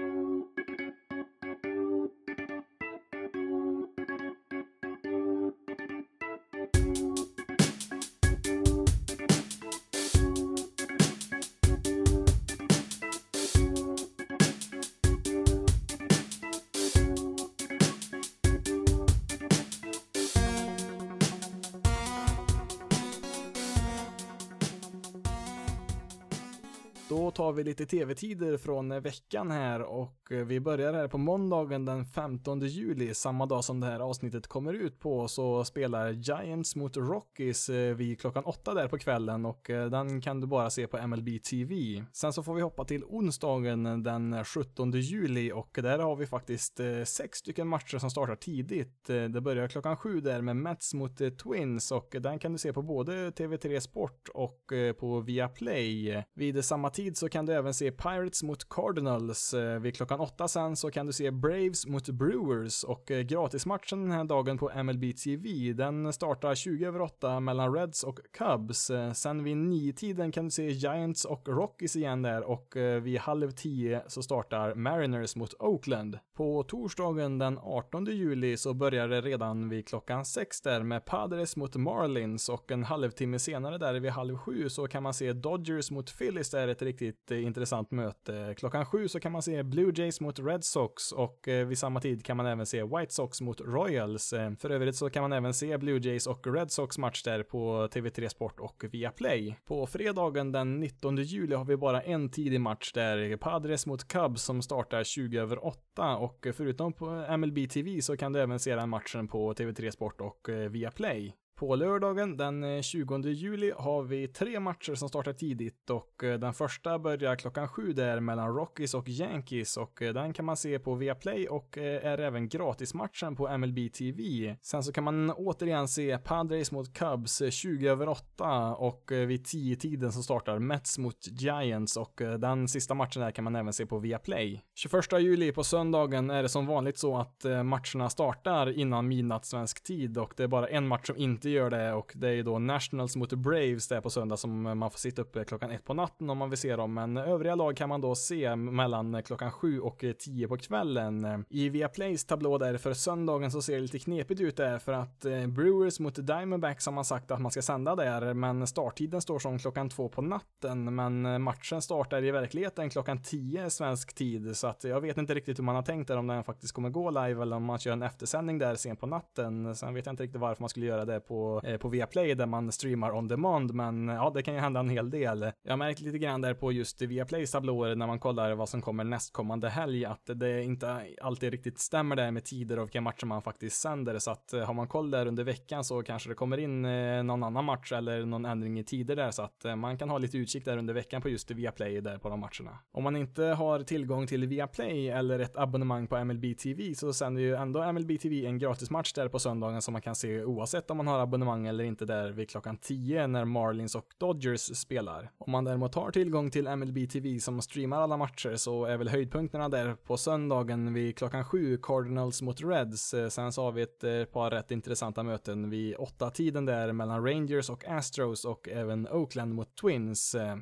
Vi lite tv-tider från veckan här och vi börjar här på måndagen den 15 juli, samma dag som det här avsnittet kommer ut på, så spelar Giants mot Rockies eh, vid klockan åtta där på kvällen och eh, den kan du bara se på MLB TV. Sen så får vi hoppa till onsdagen den 17 juli och där har vi faktiskt eh, sex stycken matcher som startar tidigt. Det börjar klockan sju där med Mets mot Twins och den kan du se på både TV3 Sport och på Viaplay. Vid samma tid så kan du även se Pirates mot Cardinals. Eh, vid klockan åtta sen så kan du se Braves mot Brewers och eh, gratismatchen den här dagen på MLB TV, den startar 20 över 8 mellan Reds och Cubs. Eh, sen vid nio tiden kan du se Giants och Rockies igen där och vid halv tio så startar Mariners mot Oakland. På torsdagen den 18 juli så börjar det redan vid klockan sex där med Padres mot Marlins och en halvtimme senare där vid halv sju så kan man se Dodgers mot Phillies där ett riktigt intressant möte. Klockan sju så kan man se Blue Jays mot Red Sox och eh, vid samma tid kan man även se White Sox mot Royals. Eh, för övrigt så kan man även se Blue Jays och Red Sox match där på TV3 Sport och Viaplay. På fredagen den 19 juli har vi bara en tidig match där, Padres mot Cubs som startar 20 över 8 och förutom på MLB TV så kan du även se den matchen på TV3 Sport och eh, Viaplay. På lördagen den eh, 20 juli har vi tre matcher som startar tidigt och eh, den första börjar klockan sju där mellan Rockies och Yankees och eh, den kan man se på Viaplay och är även gratismatchen på MLB TV. Sen så kan man återigen se Padres mot Cubs 20 över 8 och vid 10 tiden så startar Mets mot Giants och den sista matchen där kan man även se på Viaplay. 21 juli på söndagen är det som vanligt så att matcherna startar innan midnatt svensk tid och det är bara en match som inte inte gör det och det är ju då Nationals mot Braves där på söndag som man får sitta uppe klockan ett på natten om man vill se dem. Men övriga lag kan man då se mellan klockan sju och tio på kvällen. I Viaplays tablå där för söndagen så ser det lite knepigt ut där för att eh, Brewers mot Diamondbacks har man sagt att man ska sända där, men starttiden står som klockan två på natten. Men eh, matchen startar i verkligheten klockan tio svensk tid, så att jag vet inte riktigt hur man har tänkt där om den faktiskt kommer gå live eller om man kör en eftersändning där sent på natten. Sen vet jag inte riktigt varför man skulle göra det på på, eh, på Viaplay där man streamar on demand, men ja, det kan ju hända en hel del. Jag har märkt lite grann där på just Viaplays tablåer när man kollar vad som kommer nästkommande helg, att det inte alltid riktigt stämmer där med tider och vilka matcher man faktiskt sänder, så att eh, har man koll där under veckan så kanske det kommer in eh, någon annan match eller någon ändring i tider där, så att eh, man kan ha lite utkik där under veckan på just Viaplay där på de matcherna. Om man inte har tillgång till Viaplay eller ett abonnemang på MLB TV så sänder ju ändå MLB TV en gratismatch där på söndagen som man kan se oavsett om man har abonnemang eller inte där vid klockan 10 när Marlins och Dodgers spelar. Om man däremot har tillgång till MLB TV som streamar alla matcher så är väl höjdpunkterna där på söndagen vid klockan 7 Cardinals mot Reds. Eh, sen så har vi ett eh, par rätt intressanta möten vid 8 tiden där mellan Rangers och Astros och även Oakland mot Twins. Eh.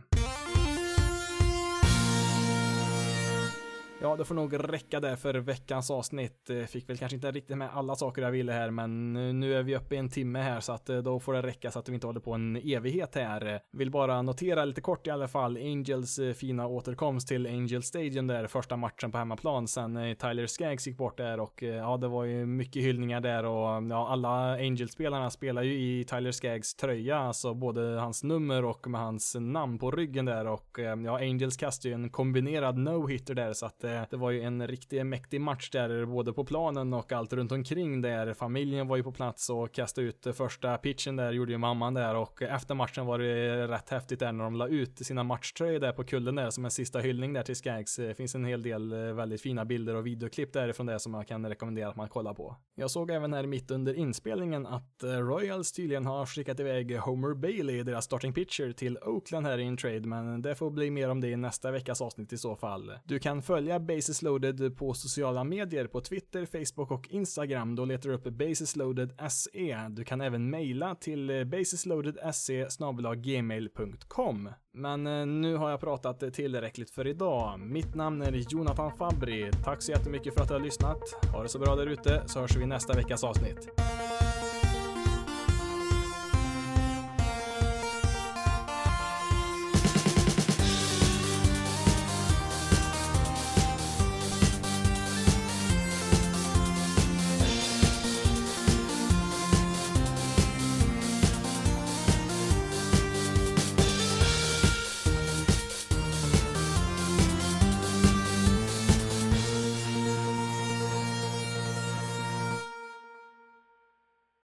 Ja, det får nog räcka där för veckans avsnitt. Eh, fick väl kanske inte riktigt med alla saker jag ville här, men eh, nu är vi uppe i en timme här så att eh, då får det räcka så att vi inte håller på en evighet här. Vill bara notera lite kort i alla fall Angels fina återkomst till Angel Stadium där första matchen på hemmaplan sen Tyler Skaggs gick bort där och ja, det var ju mycket hyllningar där och mm, ja, alla Angel-spelarna spelar ju i Tyler Skaggs tröja, alltså både hans nummer och med hans namn på ryggen där och ja, Angels kastade ju en kombinerad no-hitter där så att Eh, det var ju en riktigt mäktig match där, både på planen och allt runt omkring där. Familjen var ju på plats och kastade ut första pitchen där, gjorde ju mamman där och efter matchen var det rätt häftigt där när de la ut sina matchtröjor där på kullen där som en sista hyllning där till Skags. Det finns en hel del eh, väldigt fina bilder och videoklipp därifrån det som jag kan rekommendera att man kollar på. Jag såg även här mitt under inspelningen att eh, Royals tydligen har skickat iväg Homer Bailey, deras starting pitcher, till Oakland här i en trade, men det får bli mer om det i nästa veckas avsnitt i så fall. Du kan följa basis Loaded på sociala medier på Twitter, Facebook och Instagram. Då letar du upp basisloaded.se. Loaded SE. Du kan även mejla till eh, basisloadedse gmail.com. Men eh, nu har jag pratat tillräckligt för idag. Mitt namn är Jonathan Fabri. Tack så jättemycket för att du har lyssnat. Ha det så bra där ute så hörs vi i nästa veckas avsnitt.